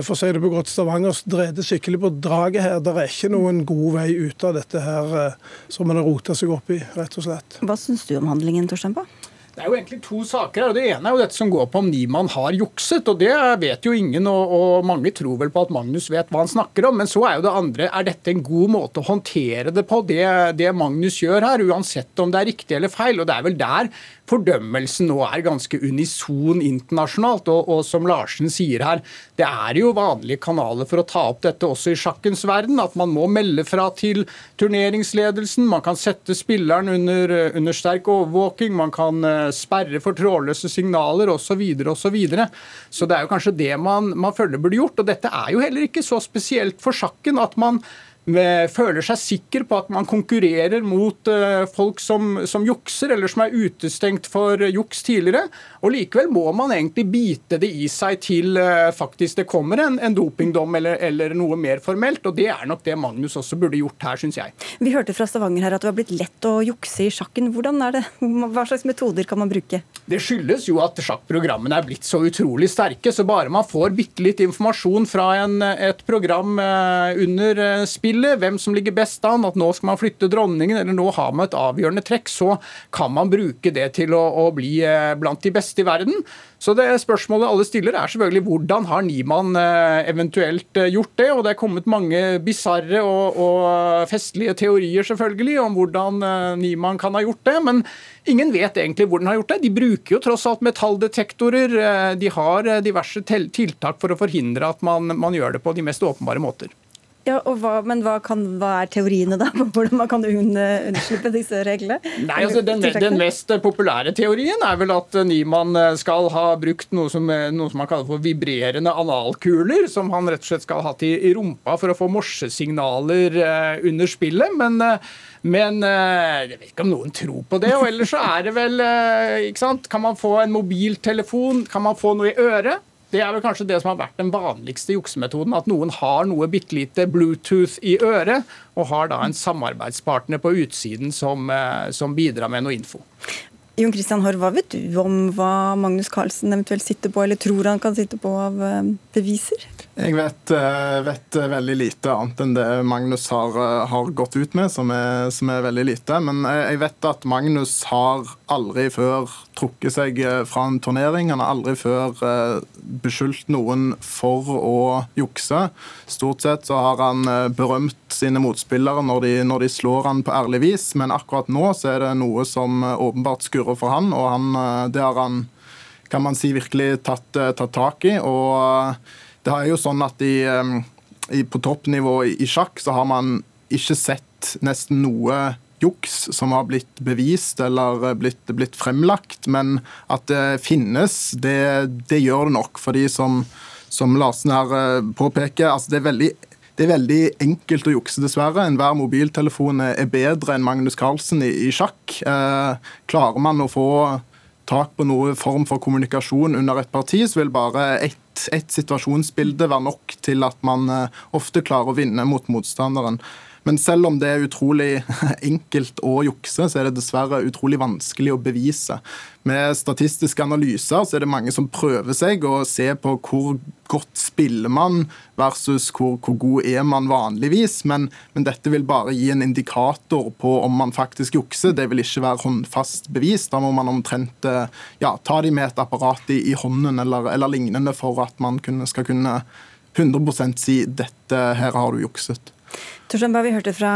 for å si det på godt Stavanger, drede skikkelig på draget her. Det er ikke noen god vei ut av dette her eh, som man har rota seg opp i, rett og slett. Hva syns du om handlingen, Torstein Bae? Det er jo egentlig to saker. her. Det ene er jo dette som går på om Niemann har jukset. og Det vet jo ingen, og, og, mange tror vel på at Magnus vet hva han snakker om. Men så er jo det andre er dette en god måte å håndtere det på, det, det Magnus gjør her. Uansett om det er riktig eller feil. og Det er vel der fordømmelsen nå er ganske unison internasjonalt. Og, og, som Larsen sier her, det er jo vanlige kanaler for å ta opp dette også i sjakkens verden. At man må melde fra til turneringsledelsen. Man kan sette spilleren under, under sterk overvåking. Man kan eh, sperre for trådløse signaler osv. og Så, videre. så det er jo kanskje det man, man føler burde gjort. Og dette er jo heller ikke så spesielt for sjakken at man føler seg sikker på at man konkurrerer mot uh, folk som, som, jukser, eller som er utestengt for juks tidligere. Og Likevel må man egentlig bite det i seg til uh, faktisk det kommer en, en dopingdom eller, eller, noe mer formelt. og Det er nok det Magnus også burde gjort her, syns jeg. Vi hørte fra Stavanger her at det var blitt lett å jukse i sjakken. Hvordan er det? Hva slags metoder kan man bruke? Det skyldes jo at sjakkprogrammene er blitt så utrolig sterke. Så bare man får bitte litt informasjon fra en, et program under spill spillet, hvem som ligger best an, at nå skal man flytte dronningen, eller nå har man et avgjørende trekk, så kan man bruke det til å, å bli eh, blant de beste i verden. Så det spørsmålet alle stiller, er selvfølgelig hvordan har Niemann eh, eventuelt eh, gjort det? Og det er kommet mange bisarre og, og, festlige teorier selvfølgelig om hvordan Niemann kan ha gjort det. men Ingen vet egentlig hvor den har gjort det. De bruker jo tross alt metalldetektorer. De har diverse tiltak for å forhindre at man, man gjør det på de mest åpenbare måter. Ja, hva, Men hva, kan, hva, er teoriene da på hvordan man kan unnslippe disse reglene? Nei, altså den, den, mest populære teorien er vel at Niemann eh, skal ha brukt noe som, eh, noe som man kaller for vibrerende analkuler, som han rett og slett skal ha hatt i, i rumpa for å få morsesignaler under spillet. Men, men jeg vet ikke om noen tror på det. Og ellers så er det vel ikke sant? Kan man få en mobiltelefon? Kan man få noe i øret? Det er vel kanskje det som har vært den vanligste juksemetoden. At noen har noe bitte lite Bluetooth i øret, og har da en samarbeidspartner på utsiden som, eh, som bidrar med noe info. Jon Christian Haar, hva vet du om hva Magnus Carlsen eventuelt sitter på, eller tror han kan sitte på av eh, beviser? Jeg vet, eh, vet, veldig lite annet enn det Magnus har, eh, har gått ut med, som er, som er, veldig lite. Men jeg vet at Magnus har aldri før trukket seg eh, fra en turnering. Han har aldri før beskyldt noen for å jukse. Stort sett så har han berømt sine motspillere når de, når de slår han på ærlig vis, men akkurat nå så er det noe som åpenbart skurrer for han, og han, det har han kan man si virkelig tatt, tatt tak i. og det er jo sånn at i, i, På toppnivå i sjakk så har man ikke sett nesten noe juks som har blitt bevist eller blitt, blitt fremlagt. Men at det finnes, det, det, gjør det nok. For de som, som Larsen her eh, påpeker, altså det er veldig det er veldig enkelt å jukse, dessverre. Enhver mobiltelefon er bedre enn Magnus Carlsen i, i sjakk. Eh, klarer man å få tak på noe form for kommunikasjon under et parti, så vil bare ett et situasjonsbilde være nok til at man eh, ofte klarer å vinne mot motstanderen. Men selv om det er utrolig enkelt å jukse, så er det dessverre utrolig vanskelig å bevise. Med statistiske analyser så er det mange som prøver seg og ser på hvor godt spiller man versus hvor, hvor god er man vanligvis. Men, men, dette vil bare gi en indikator på om man faktisk jukser. Det vil ikke være håndfast bevis. Da må man omtrent eh, ja, ta de med et apparat i, i hånden eller, eller, lignende for at man kunne, skal kunne 100% si dette her har du jukset. Torstein bare vi hørte fra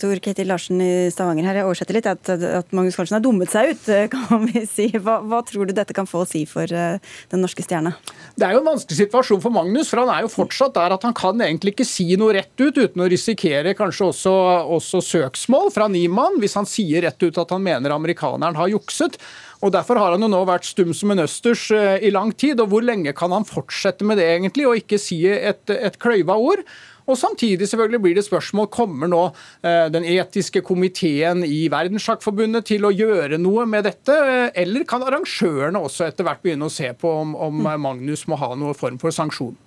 Tor Ketil Larsen i Stavanger her, jeg oversetter litt, at, at Magnus Carlsen har dummet seg ut, kan vi si. Hva, hva, tror du dette kan få å si for uh, den norske stjerna? Det er jo en vanskelig situasjon for Magnus, for han er jo fortsatt der at han kan egentlig ikke si noe rett ut uten å risikere kanskje også, også søksmål fra Niemann, hvis han sier rett ut at han mener amerikaneren har jukset. Og Derfor har han jo nå vært stum som en østers uh, i lang tid. og Hvor lenge kan han fortsette med det, egentlig, og ikke si et, et kløyva ord? Og samtidig selvfølgelig blir det spørsmål kommer nå eh, den etiske komiteen i Verdenssjakkforbundet til å gjøre noe med dette, eller kan arrangørene også etter hvert begynne å se på om, om mm. Magnus må ha noen form for sanksjon?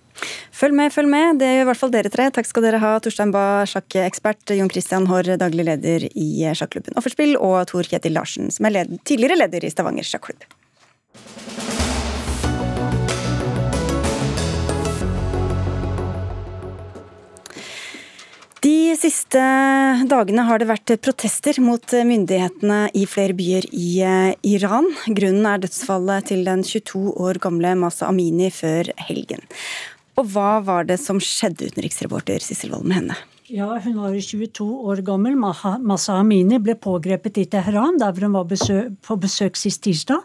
Følg med, følg med. Det gjør i hvert fall dere tre. Takk skal dere ha, Torstein Bae, sjakkekspert, Jon Christian Haarr, daglig leder i sjakklubben Offerspill, og Tor Kjetil Larsen, som er led tidligere leder i Stavanger sjakklubb. De siste dagene har det vært protester mot myndighetene i flere byer i eh, Iran. Grunnen er dødsfallet til den 22 år gamle Masa Amini før helgen. Og hva var det som skjedde, utenriksreporter Sissel Wold med henne? Ja, hun var 22 år gammel. Masa Amini ble pågrepet i Teheran, der hun var på besøk sist tirsdag.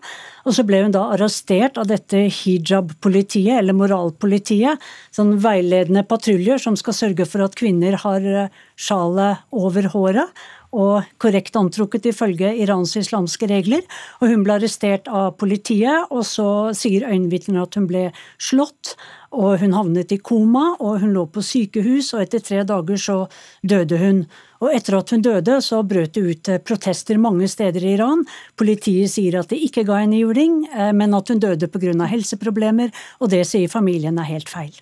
Og så ble hun da arrestert av dette hijab-politiet, eller moralpolitiet. Sånn veiledende patruljer som skal sørge for at kvinner har eh, sjalet over håret. og korrekt antrukket ifølge Irans islamske regler. Og hun ble arrestert av politiet, og så sier øyenvitnene at hun ble slått. Og hun havnet i koma, og hun lå på sykehus, og etter tre dager så døde hun. Og etter at hun døde, så brøt det ut eh, protester mange steder i Iran. Politiet sier at det ikke ga henne juling, eh, men at hun døde pga. helseproblemer, og det sier familien er helt feil.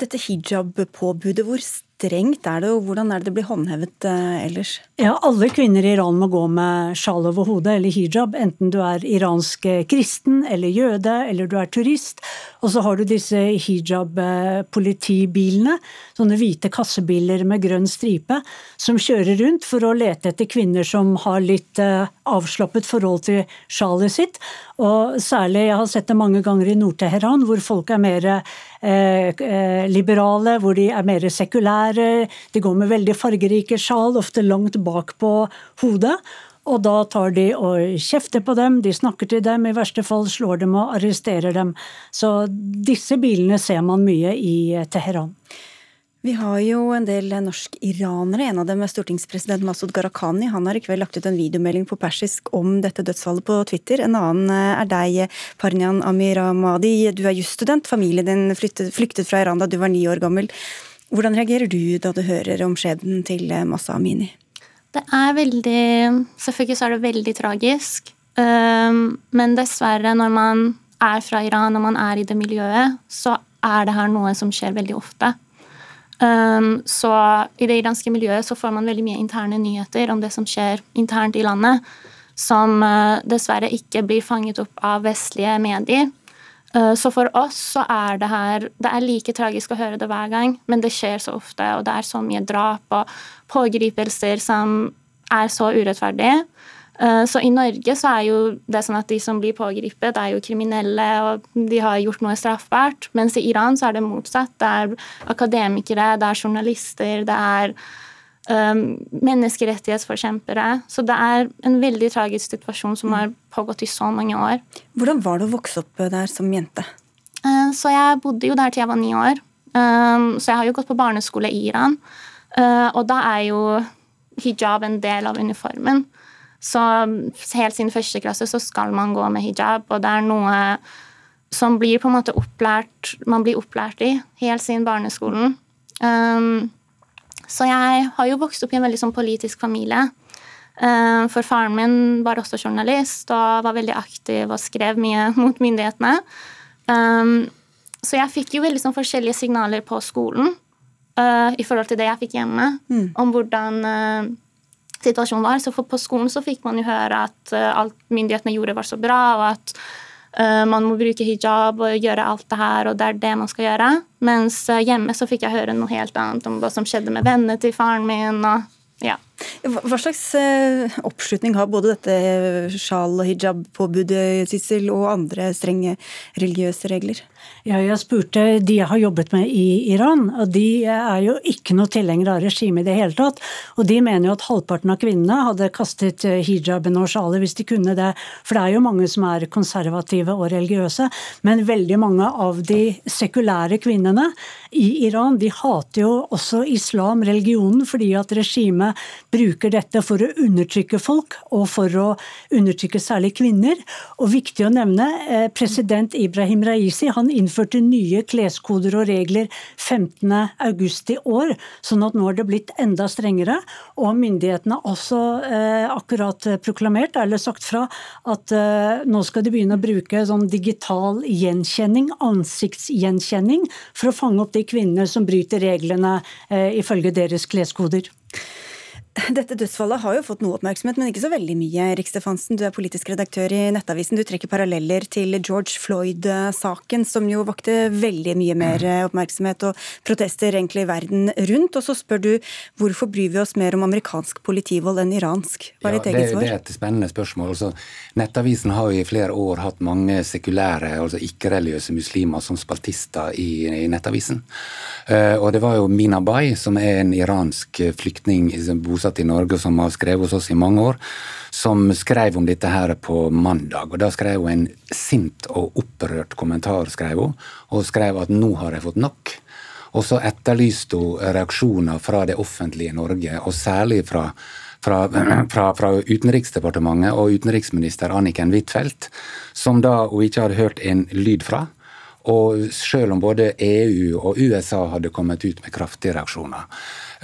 Dette hijab-påbudet, hvor strengt er det, og hvordan er det det blir håndhevet eh, ellers? Ja, Alle kvinner i Iran må gå med sjal over hodet eller hijab, enten du er iransk eh, kristen eller jøde eller du er turist. Og så har du disse hijab-politibilene, sånne hvite kassebiler med grønn stripe, som kjører rundt for å lete etter kvinner som har litt eh, avslappet forhold til sjalet sitt. Og særlig, jeg har sett det mange ganger i Nord-Teheran, hvor folk er mer eh, liberale, hvor de er mer sekulære de går med veldig fargerike sjal, ofte langt bak på hodet. Og da tar de og kjefter på dem, de snakker til dem, i verste fall slår dem og arresterer dem. Så disse bilene ser man mye i Teheran. Vi har jo en del norsk-iranere. En av dem er stortingspresident Masud Gharahkhani. Han har i kveld lagt ut en videomelding på persisk om dette dødsfallet på Twitter. En annen er deg, Parnyan Amiramadi. Du er jusstudent. Familien din flyktet, fra Iran da du var ni år gammel. Hvordan reagerer du da du hører om skjebnen til Masa Amini? Det er veldig Selvfølgelig så er det veldig tragisk. Um, men dessverre, når man er fra Iran, når man er i det miljøet, så er det her noe som skjer veldig ofte. Um, så i det iranske miljøet så får man veldig mye interne nyheter om det som skjer internt i landet, som uh, dessverre ikke blir fanget opp av vestlige medier. Uh, så for oss så er det her Det er like tragisk å høre det hver gang, men det skjer så ofte, og det er så mye drap og pågripelser som er så urettferdige. Eh, så i Norge så er jo det sånn at de som blir pågripet, er jo kriminelle, og de har gjort noe straffbart. Mens i Iran så er det motsatt. Det er akademikere, det er journalister, det er um, menneskerettighetsforkjempere. Så det er en veldig tragisk situasjon som har pågått i så mange år. Hvordan var det å vokse opp der som jente? Uh, så jeg bodde jo der til jeg var ni år. Um, så jeg har jo gått på barneskole i Iran. Uh, og da er jo hijab en del av uniformen. Så helt siden første klasse så skal man gå med hijab, og det er noe som blir på en måte opplært Man blir opplært i helt siden barneskolen. Um, så jeg har jo vokst opp i en veldig sånn politisk familie. Um, for faren min var også journalist og var veldig aktiv og skrev mye mot myndighetene. Um, så jeg fikk jo veldig sånn forskjellige signaler på skolen uh, i forhold til det jeg fikk hjemme, mm. om hvordan uh, situasjonen var. Så på skolen så fikk man jo høre at uh, alt myndighetene gjorde, var så bra, og at Eh, man må bruke hijab og gjøre alt det her, og det er det man skal gjøre. Mens eh, hjemme så fikk jeg høre noe helt annet om hva som skjedde med vennene til faren min. og ja. Hva slags eh, oppslutning har både dette sjal- og hijab-påbudet Sissel, og andre strenge religiøse regler? Ja, jeg spurte de jeg har jobbet med i Iran, og de er jo ikke noe tilhengere av regimet i det hele tatt. Og de mener jo at halvparten av kvinnene hadde kastet hijaben og sjalet hvis de kunne det. For det er jo mange som er konservative og religiøse, men veldig mange av de sekulære kvinnene i Iran de hater jo også islam, religionen, fordi at regimet bruker dette for å undertrykke folk, og for å undertrykke særlig kvinner. Og viktig å nevne, eh, president Ibrahim Raisi han innførte nye kleskoder og regler 15.8 i år, sånn at nå er det blitt enda strengere. Og myndighetene har også eh, akkurat proklamert, eller sagt fra, at eh, nå skal de begynne å bruke sånn digital gjenkjenning, ansiktsgjenkjenning, for å fange opp de kvinnene som bryter reglene ifølge deres kleskoder. Dette dødsfallet har jo fått noe oppmerksomhet, men ikke så veldig mye. Rik Stefansen, du er politisk redaktør i Nettavisen. Du trekker paralleller til George Floyd-saken, som jo vakte veldig mye mer oppmerksomhet og protester egentlig i verden rundt. Og så spør du hvorfor bryr vi oss mer om amerikansk politivold enn iransk? Hva er ditt eget svar? Det er et spennende spørsmål. Altså, Nettavisen har jo i flere år hatt mange sekulære, altså ikke-religiøse muslimer som spaltister i, i Nettavisen. Uh, og det var jo Mina Bay, som er en iransk flyktning bosatt ansatt i Norge som har skrevet hos oss i mange år, som skrev om dette her på mandag. og Da skrev hun en sint og opprørt kommentar, skrev hun, og skrev at nå har jeg fått nok. Og så etterlyste hun reaksjoner fra det offentlige Norge, og særlig fra fra, fra, fra, Utenriksdepartementet og utenriksminister Anniken Huitfeldt, som da hun ikke hadde hørt en lyd fra og selv om både EU og USA hadde kommet ut med kraftige reaksjoner.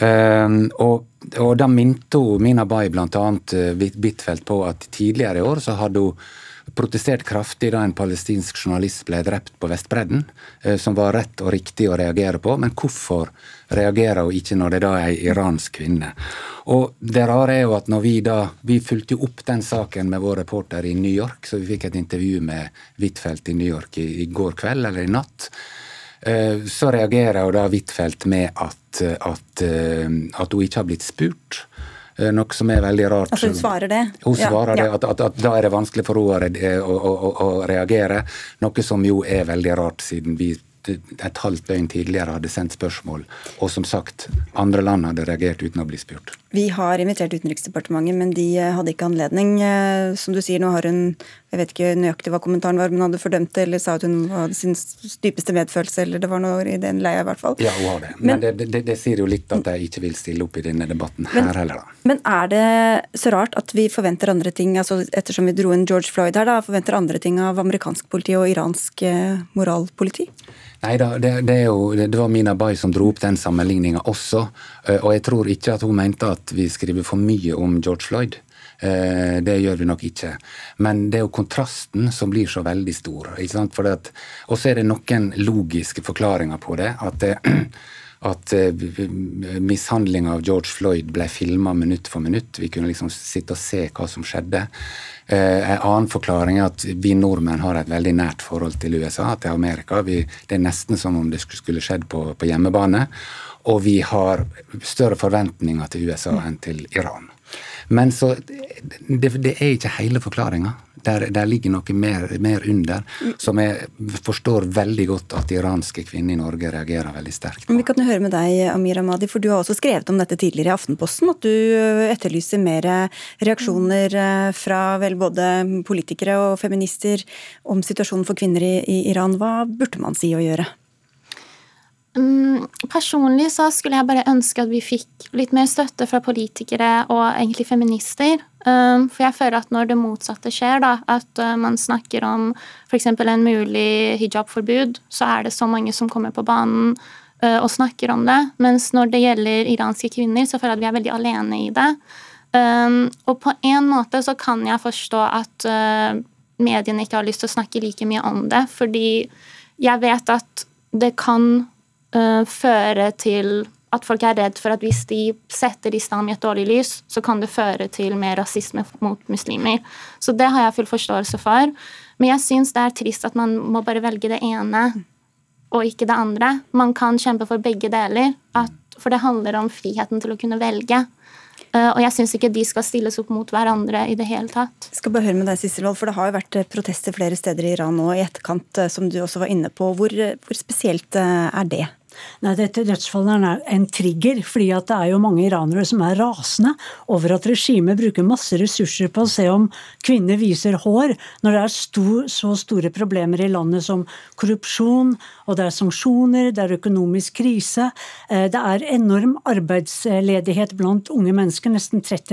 Um, og, og, da minte Mina Bai bl.a. Huitfeldt eh, på at tidligere i år så hadde hun protestert kraftig da en palestinsk journalist ble drept på Vestbredden, eh, som var rett og riktig å reagere på. Men hvorfor reagerer hun ikke når det da er ei iransk kvinne? Og det rare er jo at når vi da Vi fulgte opp den saken med vår reporter i New York, så vi fikk et intervju med Huitfeldt i New York i, i går kveld eller i natt. Eh, så reagerer jo da Huitfeldt med at, at, eh, at hun ikke har blitt spurt. Eh, noe som er veldig rart. Altså hun svarer det? Hun svarer ja. det, at, at, at, da er det vanskelig for henne å, eh, å, å, å, reagere. Noe som jo er veldig rart, siden vi et halvt døgn tidligere hadde sendt spørsmål, og som sagt, andre land hadde reagert uten å bli spurt. Vi har invitert Utenriksdepartementet, men de eh, hadde ikke anledning. Eh, som du sier, nå har hun Jeg vet ikke nøyaktig hva kommentaren var, men hadde fordømt det, eller sa at hun hadde sin dypeste medfølelse, eller det var noe i den leia, i hvert fall. Ja, hun har det. Men, men det, det, det, sier jo litt at jeg ikke vil stille opp i denne debatten her men, heller, da. Men er det så rart at vi forventer andre ting, altså ettersom vi dro inn George Floyd her, da, forventer andre ting av amerikansk politi og iransk eh, moralpoliti? Nei da, det, det, det, var Mina Bay som dro opp den sammenligninga også. Eh, og jeg tror ikke at hun mente at vi skriver for mye om George Floyd. Eh, det gjør vi nok ikke. Men det er jo kontrasten som blir så veldig stor. Og så er det noen logiske forklaringer på det. At, eh, at mishandlinga av George Floyd ble filma minutt for minutt. Vi kunne liksom sitte og se hva som skjedde. Eh, en annen forklaring er at vi nordmenn har et veldig nært forhold til USA, til Amerika. Vi, det er nesten som om det skulle skjedd på, på hjemmebane. Og vi har større forventninger til USA enn til Iran. Men så det, det er ikke hele forklaringa. Der, der, ligger noe mer, mer, under, som jeg forstår veldig godt at iranske kvinner i Norge reagerer veldig sterkt på. Vi kan høre med deg, Amir Amadi, for du har også skrevet om dette tidligere i Aftenposten. At du etterlyser mer reaksjoner eh, fra vel både politikere og feminister om situasjonen for kvinner i, i Iran. Hva burde man si og gjøre? Mm, personlig så skulle jeg bare ønske at vi fikk litt mer støtte fra politikere og egentlig feminister. Um, for jeg føler at når det motsatte skjer, da, at uh, man snakker om f.eks. en mulig hijabforbud, så er det så mange som kommer på banen uh, og snakker om det. Mens når det gjelder iranske kvinner, så føler jeg at vi er veldig alene i det. Um, og på en måte så kan jeg forstå at uh, mediene ikke har lyst til å snakke like mye om det, fordi jeg vet at det kan uh, føre til at folk er redd for at hvis de setter islam i et dårlig lys, så kan det føre til mer rasisme mot muslimer. Så det har jeg full forståelse for. Men jeg syns det er trist at man må bare velge det ene og ikke det andre. Man kan kjempe for begge deler, at, for det handler om friheten til å kunne velge. Uh, og jeg syns ikke de skal stilles opp mot hverandre i det hele tatt. Jeg skal bare høre med deg, Sisselvold, for Det har jo vært eh, protester flere steder i Iran nå i etterkant, som du også var inne på. Hvor, hvor spesielt er det? Nei, dette dødsfallet er en trigger, fordi det er jo mange iranere som er rasende over at regimet bruker masse ressurser på å se om kvinner viser hår, når det er stor, så store problemer i landet som korrupsjon, og det er sanksjoner, det er økonomisk krise. Eh, det er enorm arbeidsledighet blant unge mennesker, nesten 30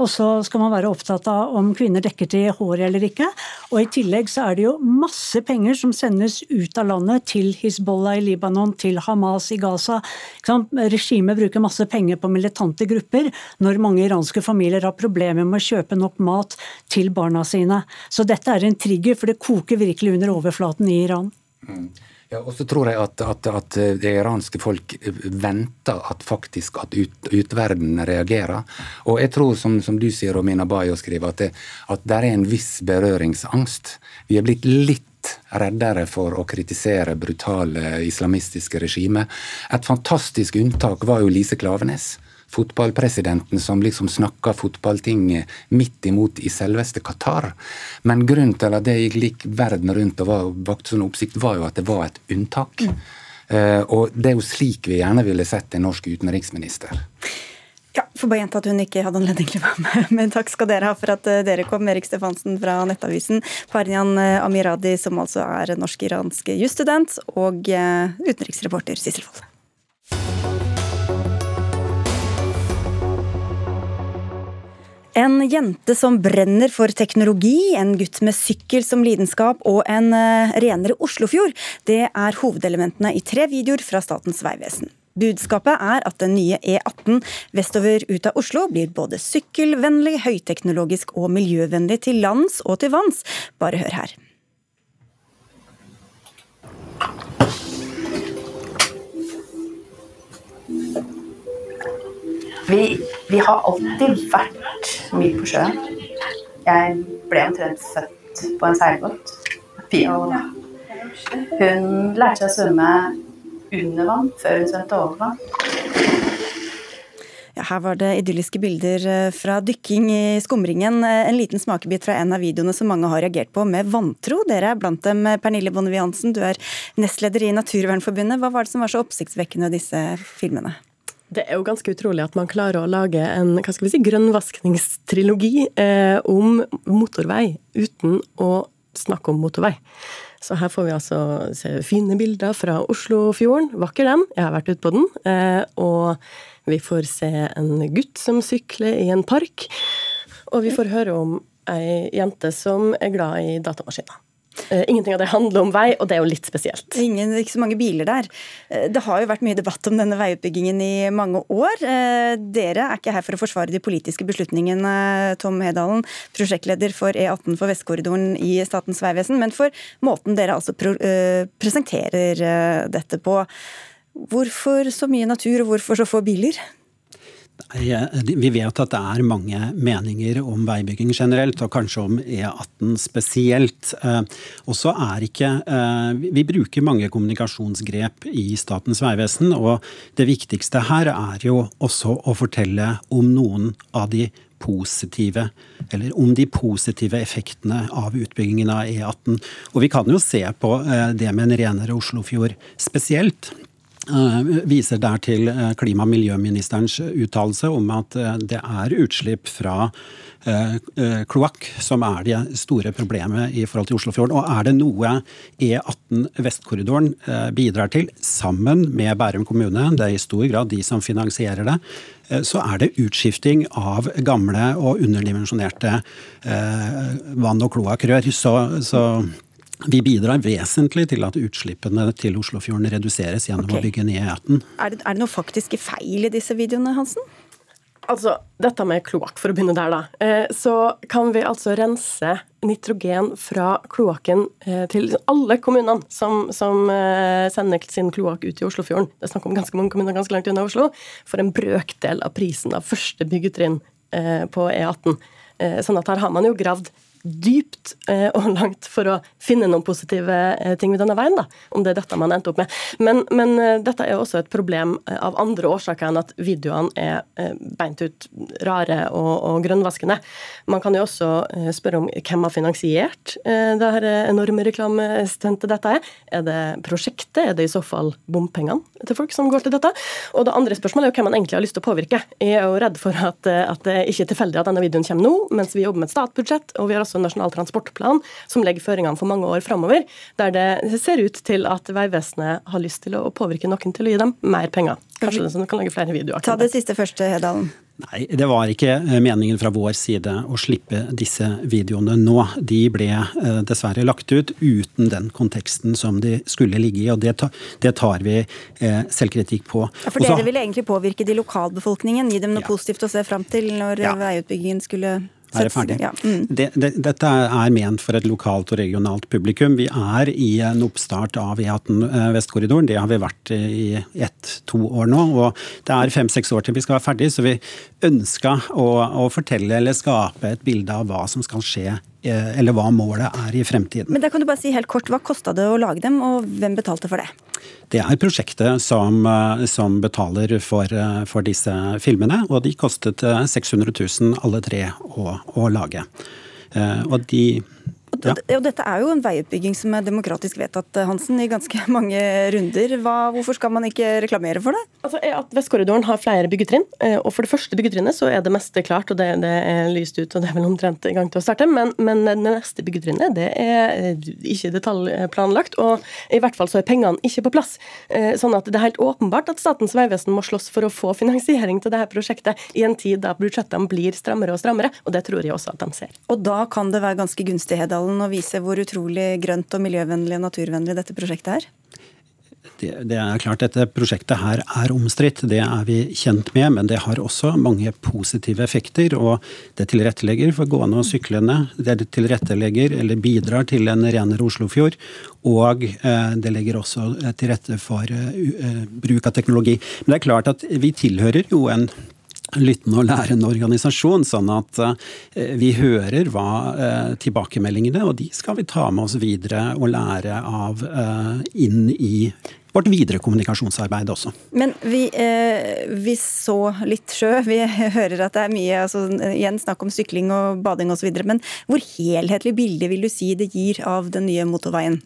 og så skal man være opptatt av om kvinner dekker til håret eller ikke. Og i tillegg så er det jo masse penger som sendes ut av landet til Hizbollah i Libanon sant, til Hamas i Gaza. Regimet bruker masse penger på militante grupper når mange iranske familier har problemer med å kjøpe nok mat til barna sine. Så dette er en trigger, for det koker virkelig under overflaten i Iran. Mm. Ja, og så tror jeg at, at, at, det iranske folk venter at faktisk at ut, utverden reagerer. Og jeg tror, som, som du sier, og Minabayo skriver, at det, at det er en viss berøringsangst. Vi er blitt litt reddere for å kritisere brutale islamistiske regimer. Et fantastisk unntak var jo Lise Klavenes fotballpresidenten som liksom snakka fotballting midt imot i selveste Qatar. Men grunnen til at det gikk verden rundt og var, vakte sånn oppsikt, var jo at det var et unntak. Mm. Uh, og det er jo slik vi gjerne ville sett en norsk utenriksminister får bare gjenta at hun ikke hadde anledning til å være med. Men takk skal dere ha for at eh, dere kom, Erik Stefansen fra Nettavisen, Parjan eh, Amiradi, som altså er norsk-iransk jusstudent, og eh, utenriksreporter Sissel Wold. En jente som brenner for teknologi, en gutt med sykkel som lidenskap og en renere Oslofjord. Det er hovedelementene i tre videoer fra Statens vegvesen. Budskapet er at den nye E18 vestover ut av Oslo blir både sykkelvennlig, høyteknologisk og miljøvennlig til lands og til vanns. Bare hør her. Vi, vi har alltid vært mye på sjøen. Jeg ble omtrent født på en seilbåt. Hun lærte seg å svømme under vann før hun svømte over vann. Ja, her var det idylliske bilder eh, fra dykking i skumringen. Eh, en liten smakebit fra en av videoene som mange har reagert på med vantro. Dere er blant dem. Eh, Pernille Bonnevie Hansen, du er nestleder i Naturvernforbundet. Hva var det som var så oppsiktsvekkende av disse filmene? Det er jo ganske utrolig at man klarer å lage en hva skal vi si, grønnvaskningstrilogi eh, om motorvei uten å snakke om motorvei. Så her får vi altså se fine bilder fra Oslofjorden. Vakker den, jeg har vært ute på den. Eh, og vi får se en gutt som sykler i en park. Og vi får høre om ei jente som er glad i datamaskiner. Uh, ingenting av det handler om vei, og det er jo litt spesielt. Ingen, ikke så mange biler der. Uh, det har jo vært mye debatt om denne veiutbyggingen i mange år. Uh, dere er ikke her for å forsvare de politiske beslutningene, Tom Hedalen, prosjektleder for E18 for Vestkorridoren i Statens vegvesen, men for måten dere altså presenterer dette på. Hvorfor så mye natur, og hvorfor så få biler? Vi vet at det er mange meninger om veibygging generelt, og kanskje om E18 spesielt. Eh, og så er ikke eh, Vi bruker mange kommunikasjonsgrep i Statens vegvesen, og det viktigste her er jo også å fortelle om noen av de positive, eller om de positive effektene av utbyggingen av E18. Og vi kan jo se på eh, det med en renere Oslofjord spesielt. Eh, viser der til eh, klima- og miljøministerens uttalelse om at eh, det er utslipp fra kloakk som er det store problemet i forhold til Oslofjorden. Og er det noe E18 Vestkorridoren bidrar til, sammen med Bærum kommune, det er i stor grad de som finansierer det, så er det utskifting av gamle og underdimensjonerte vann- og kloakkrør. Så, så vi bidrar vesentlig til at utslippene til Oslofjorden reduseres gjennom okay. å bygge nye E18. Er det, er det noe faktiske feil i disse videoene, Hansen? Altså, dette med kloakk, for å begynne der, da. Eh, så kan vi altså rense nitrogen fra kloakken eh, til alle kommunene som, som eh, sender sin kloakk ut i Oslofjorden. Det er snakk om ganske mange kommuner ganske langt unna Oslo. For en brøkdel av prisen av første byggetrinn på E18. Sånn at her har man jo gravd dypt eh, og langt for å finne noen positive eh, ting ved denne veien, da, om det er dette man endte opp med. Men, men eh, dette er også et problem av andre årsaker enn at videoene er beint ut rare og, og grønnvaskende. Man kan jo også spørre om hvem har finansiert det her enorme reklamestuntet dette er. Er det prosjektet? Er det i så fall bompengene til folk som går til dette? Og det andre spørsmålet er jo hvem man egentlig har lyst til å påvirke. Jeg er jo redd for at, at det ikke er tilfeldig at denne videoen kommer nå, mens vi jobber med et statsbudsjett. og vi har også også Nasjonal transportplan, som legger føringene for mange år framover, der det ser ut til at Vegvesenet har lyst til å påvirke noen til å gi dem mer penger. Kanskje de kan lage flere videoer. Ta det siste første, Hedalen. Nei, det var ikke eh, meningen fra vår side å slippe disse videoene nå. De ble eh, dessverre lagt ut uten den konteksten som de skulle ligge i, og det, tar vi eh, selvkritikk på. Ja, for dere ville egentlig påvirke de lokalbefolkningen, gi dem noe ja. positivt å se fram til når ja. veiutbyggingen skulle er det ferdig? Ja. Mm. Det, det, dette er ment for et lokalt og regionalt publikum. Vi er i en oppstart av E18 eh, Vestkorridoren. Det har vi vært i ett-to år nå. og Det er fem-seks år til vi skal være ferdig, så vi ønska å, å fortelle eller skape et bilde av hva som skal skje eh, eller hva målet er i fremtiden. Men da kan du bare si helt kort, Hva kosta det å lage dem, og hvem betalte for det? Det er prosjektet som, eh, som betaler for, eh, for, disse filmene, og de kostet 600 eh, 000 alle tre å, å lage. Og de Og, ja. og Dette er jo en veiutbygging som er demokratisk vedtatt, Hansen, i ganske mange runder. Hva, hvorfor skal man ikke reklamere for det? Altså, at Vestkorridoren har flere byggetrinn. Eh, og For det første byggetrinnet så er det meste klart, og det, det er lyst ut, og det er vel omtrent i gang til å starte. Men, men det neste byggetrinnet det er eh, ikke detaljplanlagt, og i hvert fall så er pengene ikke på plass. Eh, sånn at det er helt åpenbart at Statens vegvesen må slåss for å få finansiering til dette prosjektet i en tid da budsjettene blir strammere og strammere, og det tror jeg også at de ser. Og da kan det være ganske gunstig, Hedal Dalen og vise hvor utrolig grønt og miljøvennlig og naturvennlig dette prosjektet er? Det, er klart Dette prosjektet her er omstridt, det er vi kjent med. Men det har også mange positive effekter. og Det tilrettelegger for gående og syklende. Det tilrettelegger eller bidrar til en renere Oslofjord. Og eh, det legger også til rette for uh, bruk av teknologi. Men det er klart at vi tilhører jo en lyttende og lærende organisasjon, sånn at eh, vi hører hva eh, tilbakemeldingene, og de skal vi ta med oss videre og lære av eh, inn i vårt videre kommunikasjonsarbeid også. Men vi, eh, vi, så litt sjø. Vi hører at det er mye altså, igjen snakk om sykling og bading osv. Men hvor helhetlig bilde vil du si det gir av den nye motorveien?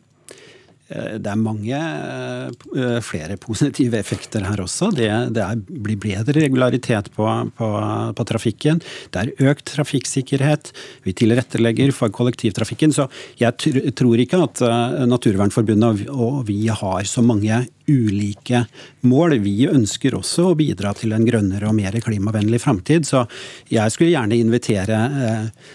Eh, det er mange eh, flere positive effekter her også. Det, det er, blir bedre regularitet på, på, på, trafikken. Det er økt trafikksikkerhet. Vi tilrettelegger for kollektivtrafikken. Så jeg tror ikke at eh, Naturvernforbundet og vi har så mange ulike mål. Vi ønsker også å bidra til en grønnere og mer klimavennlig framtid. Så jeg skulle gjerne invitere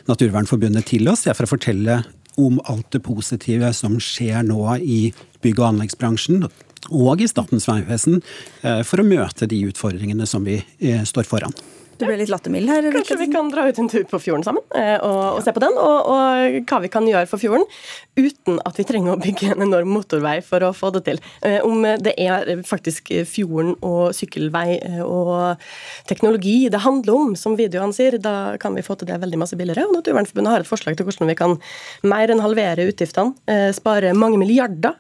Naturvernforbundet til oss for å fortelle om alt det positive som skjer nå i bygg- og anleggsbransjen og i Statens vegvesen eh, for å møte de utfordringene som vi eh, står foran. Du ble litt lattermild her. Kanskje vi kan dra ut en tur på fjorden sammen eh, og, og se på den, og, og, hva vi kan gjøre for fjorden uten at vi trenger å bygge en enorm motorvei for å få det til. Eh, om det er faktisk fjorden og sykkelvei eh, og teknologi det handler om, som videoene sier, da kan vi få til det veldig masse billigere. og Naturvernforbundet har et forslag til hvordan vi kan mer enn halvere utgiftene, spare mange milliarder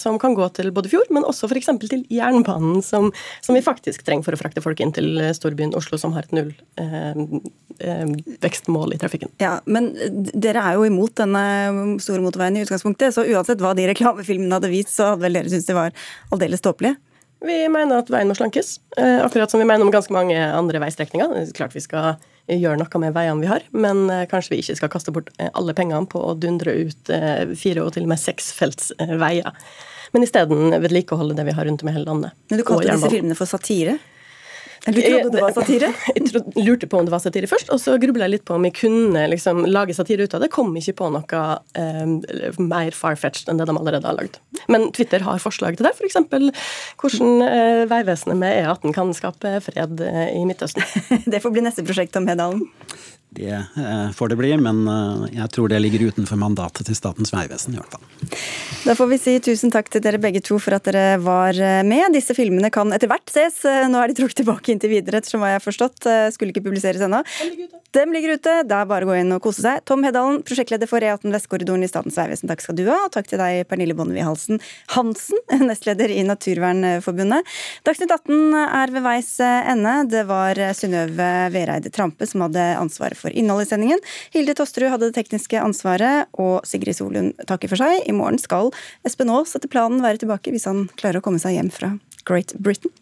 som kan gå til både fjord, men også f.eks. til jernbanen, som, som vi faktisk trenger for å frakte folk inn til storbyen Oslo, som har et null eh, vekstmål i trafikken. Ja, Men dere er jo imot denne store motorveien i utgangspunktet, så uansett hva de reklamefilmene hadde vist, så hadde vel dere syntes det var aldeles tåpelig? Vi mener at veien må slankes, eh, akkurat som vi mener om ganske mange andre veistrekninger. Er klart vi skal gjøre noe med veiene vi har, men eh, kanskje vi ikke skal kaste bort eh, alle pengene på å dundre ut fire og til og med seksfelts veier. Men isteden vedlikeholde det vi har rundt om i hele landet. Men Du kalte disse filmene for satire? Du trodde det var satire? Jeg lurte på om det var satire først, og så grubla jeg litt på om jeg kunne liksom lage satire ut av det. Kom ikke på noe eh, mer far-fetched enn det de allerede har lagd. Men Twitter har forslag til det, f.eks. hvordan eh, Vegvesenet med E18 kan skape fred eh, i Midtøsten. det får bli neste prosjekt om Hedalen. Det eh, får det bli, men eh, jeg tror det ligger utenfor mandatet til Statens vegvesen i hvert fall. Da får vi si tusen takk til dere begge to for at dere var eh, med. Disse filmene kan etter hvert ses. Nå er de trukket tilbake inntil videre, ettersom hva jeg har forstått. Skulle ikke publiseres ennå. Dem ligger ute. Da er bare å gå inn og kose seg. Tom Hedalen, prosjektleder for E18 Vestkorridoren i Statens vegvesen, takk skal du ha. Og takk til deg, Pernille Bonnevie Halsen Hansen, nestleder i Naturvernforbundet. Dagsnytt 18 er ved veis ende. Det var Synnøve Vereide Trampe som hadde ansvaret for innholdet i sendingen. Hilde Tosterud hadde det tekniske ansvaret, og Sigrid Solund takker for seg. I morgen skal Espen Aas etter planen være tilbake hvis han klarer å komme seg hjem fra Great Britain.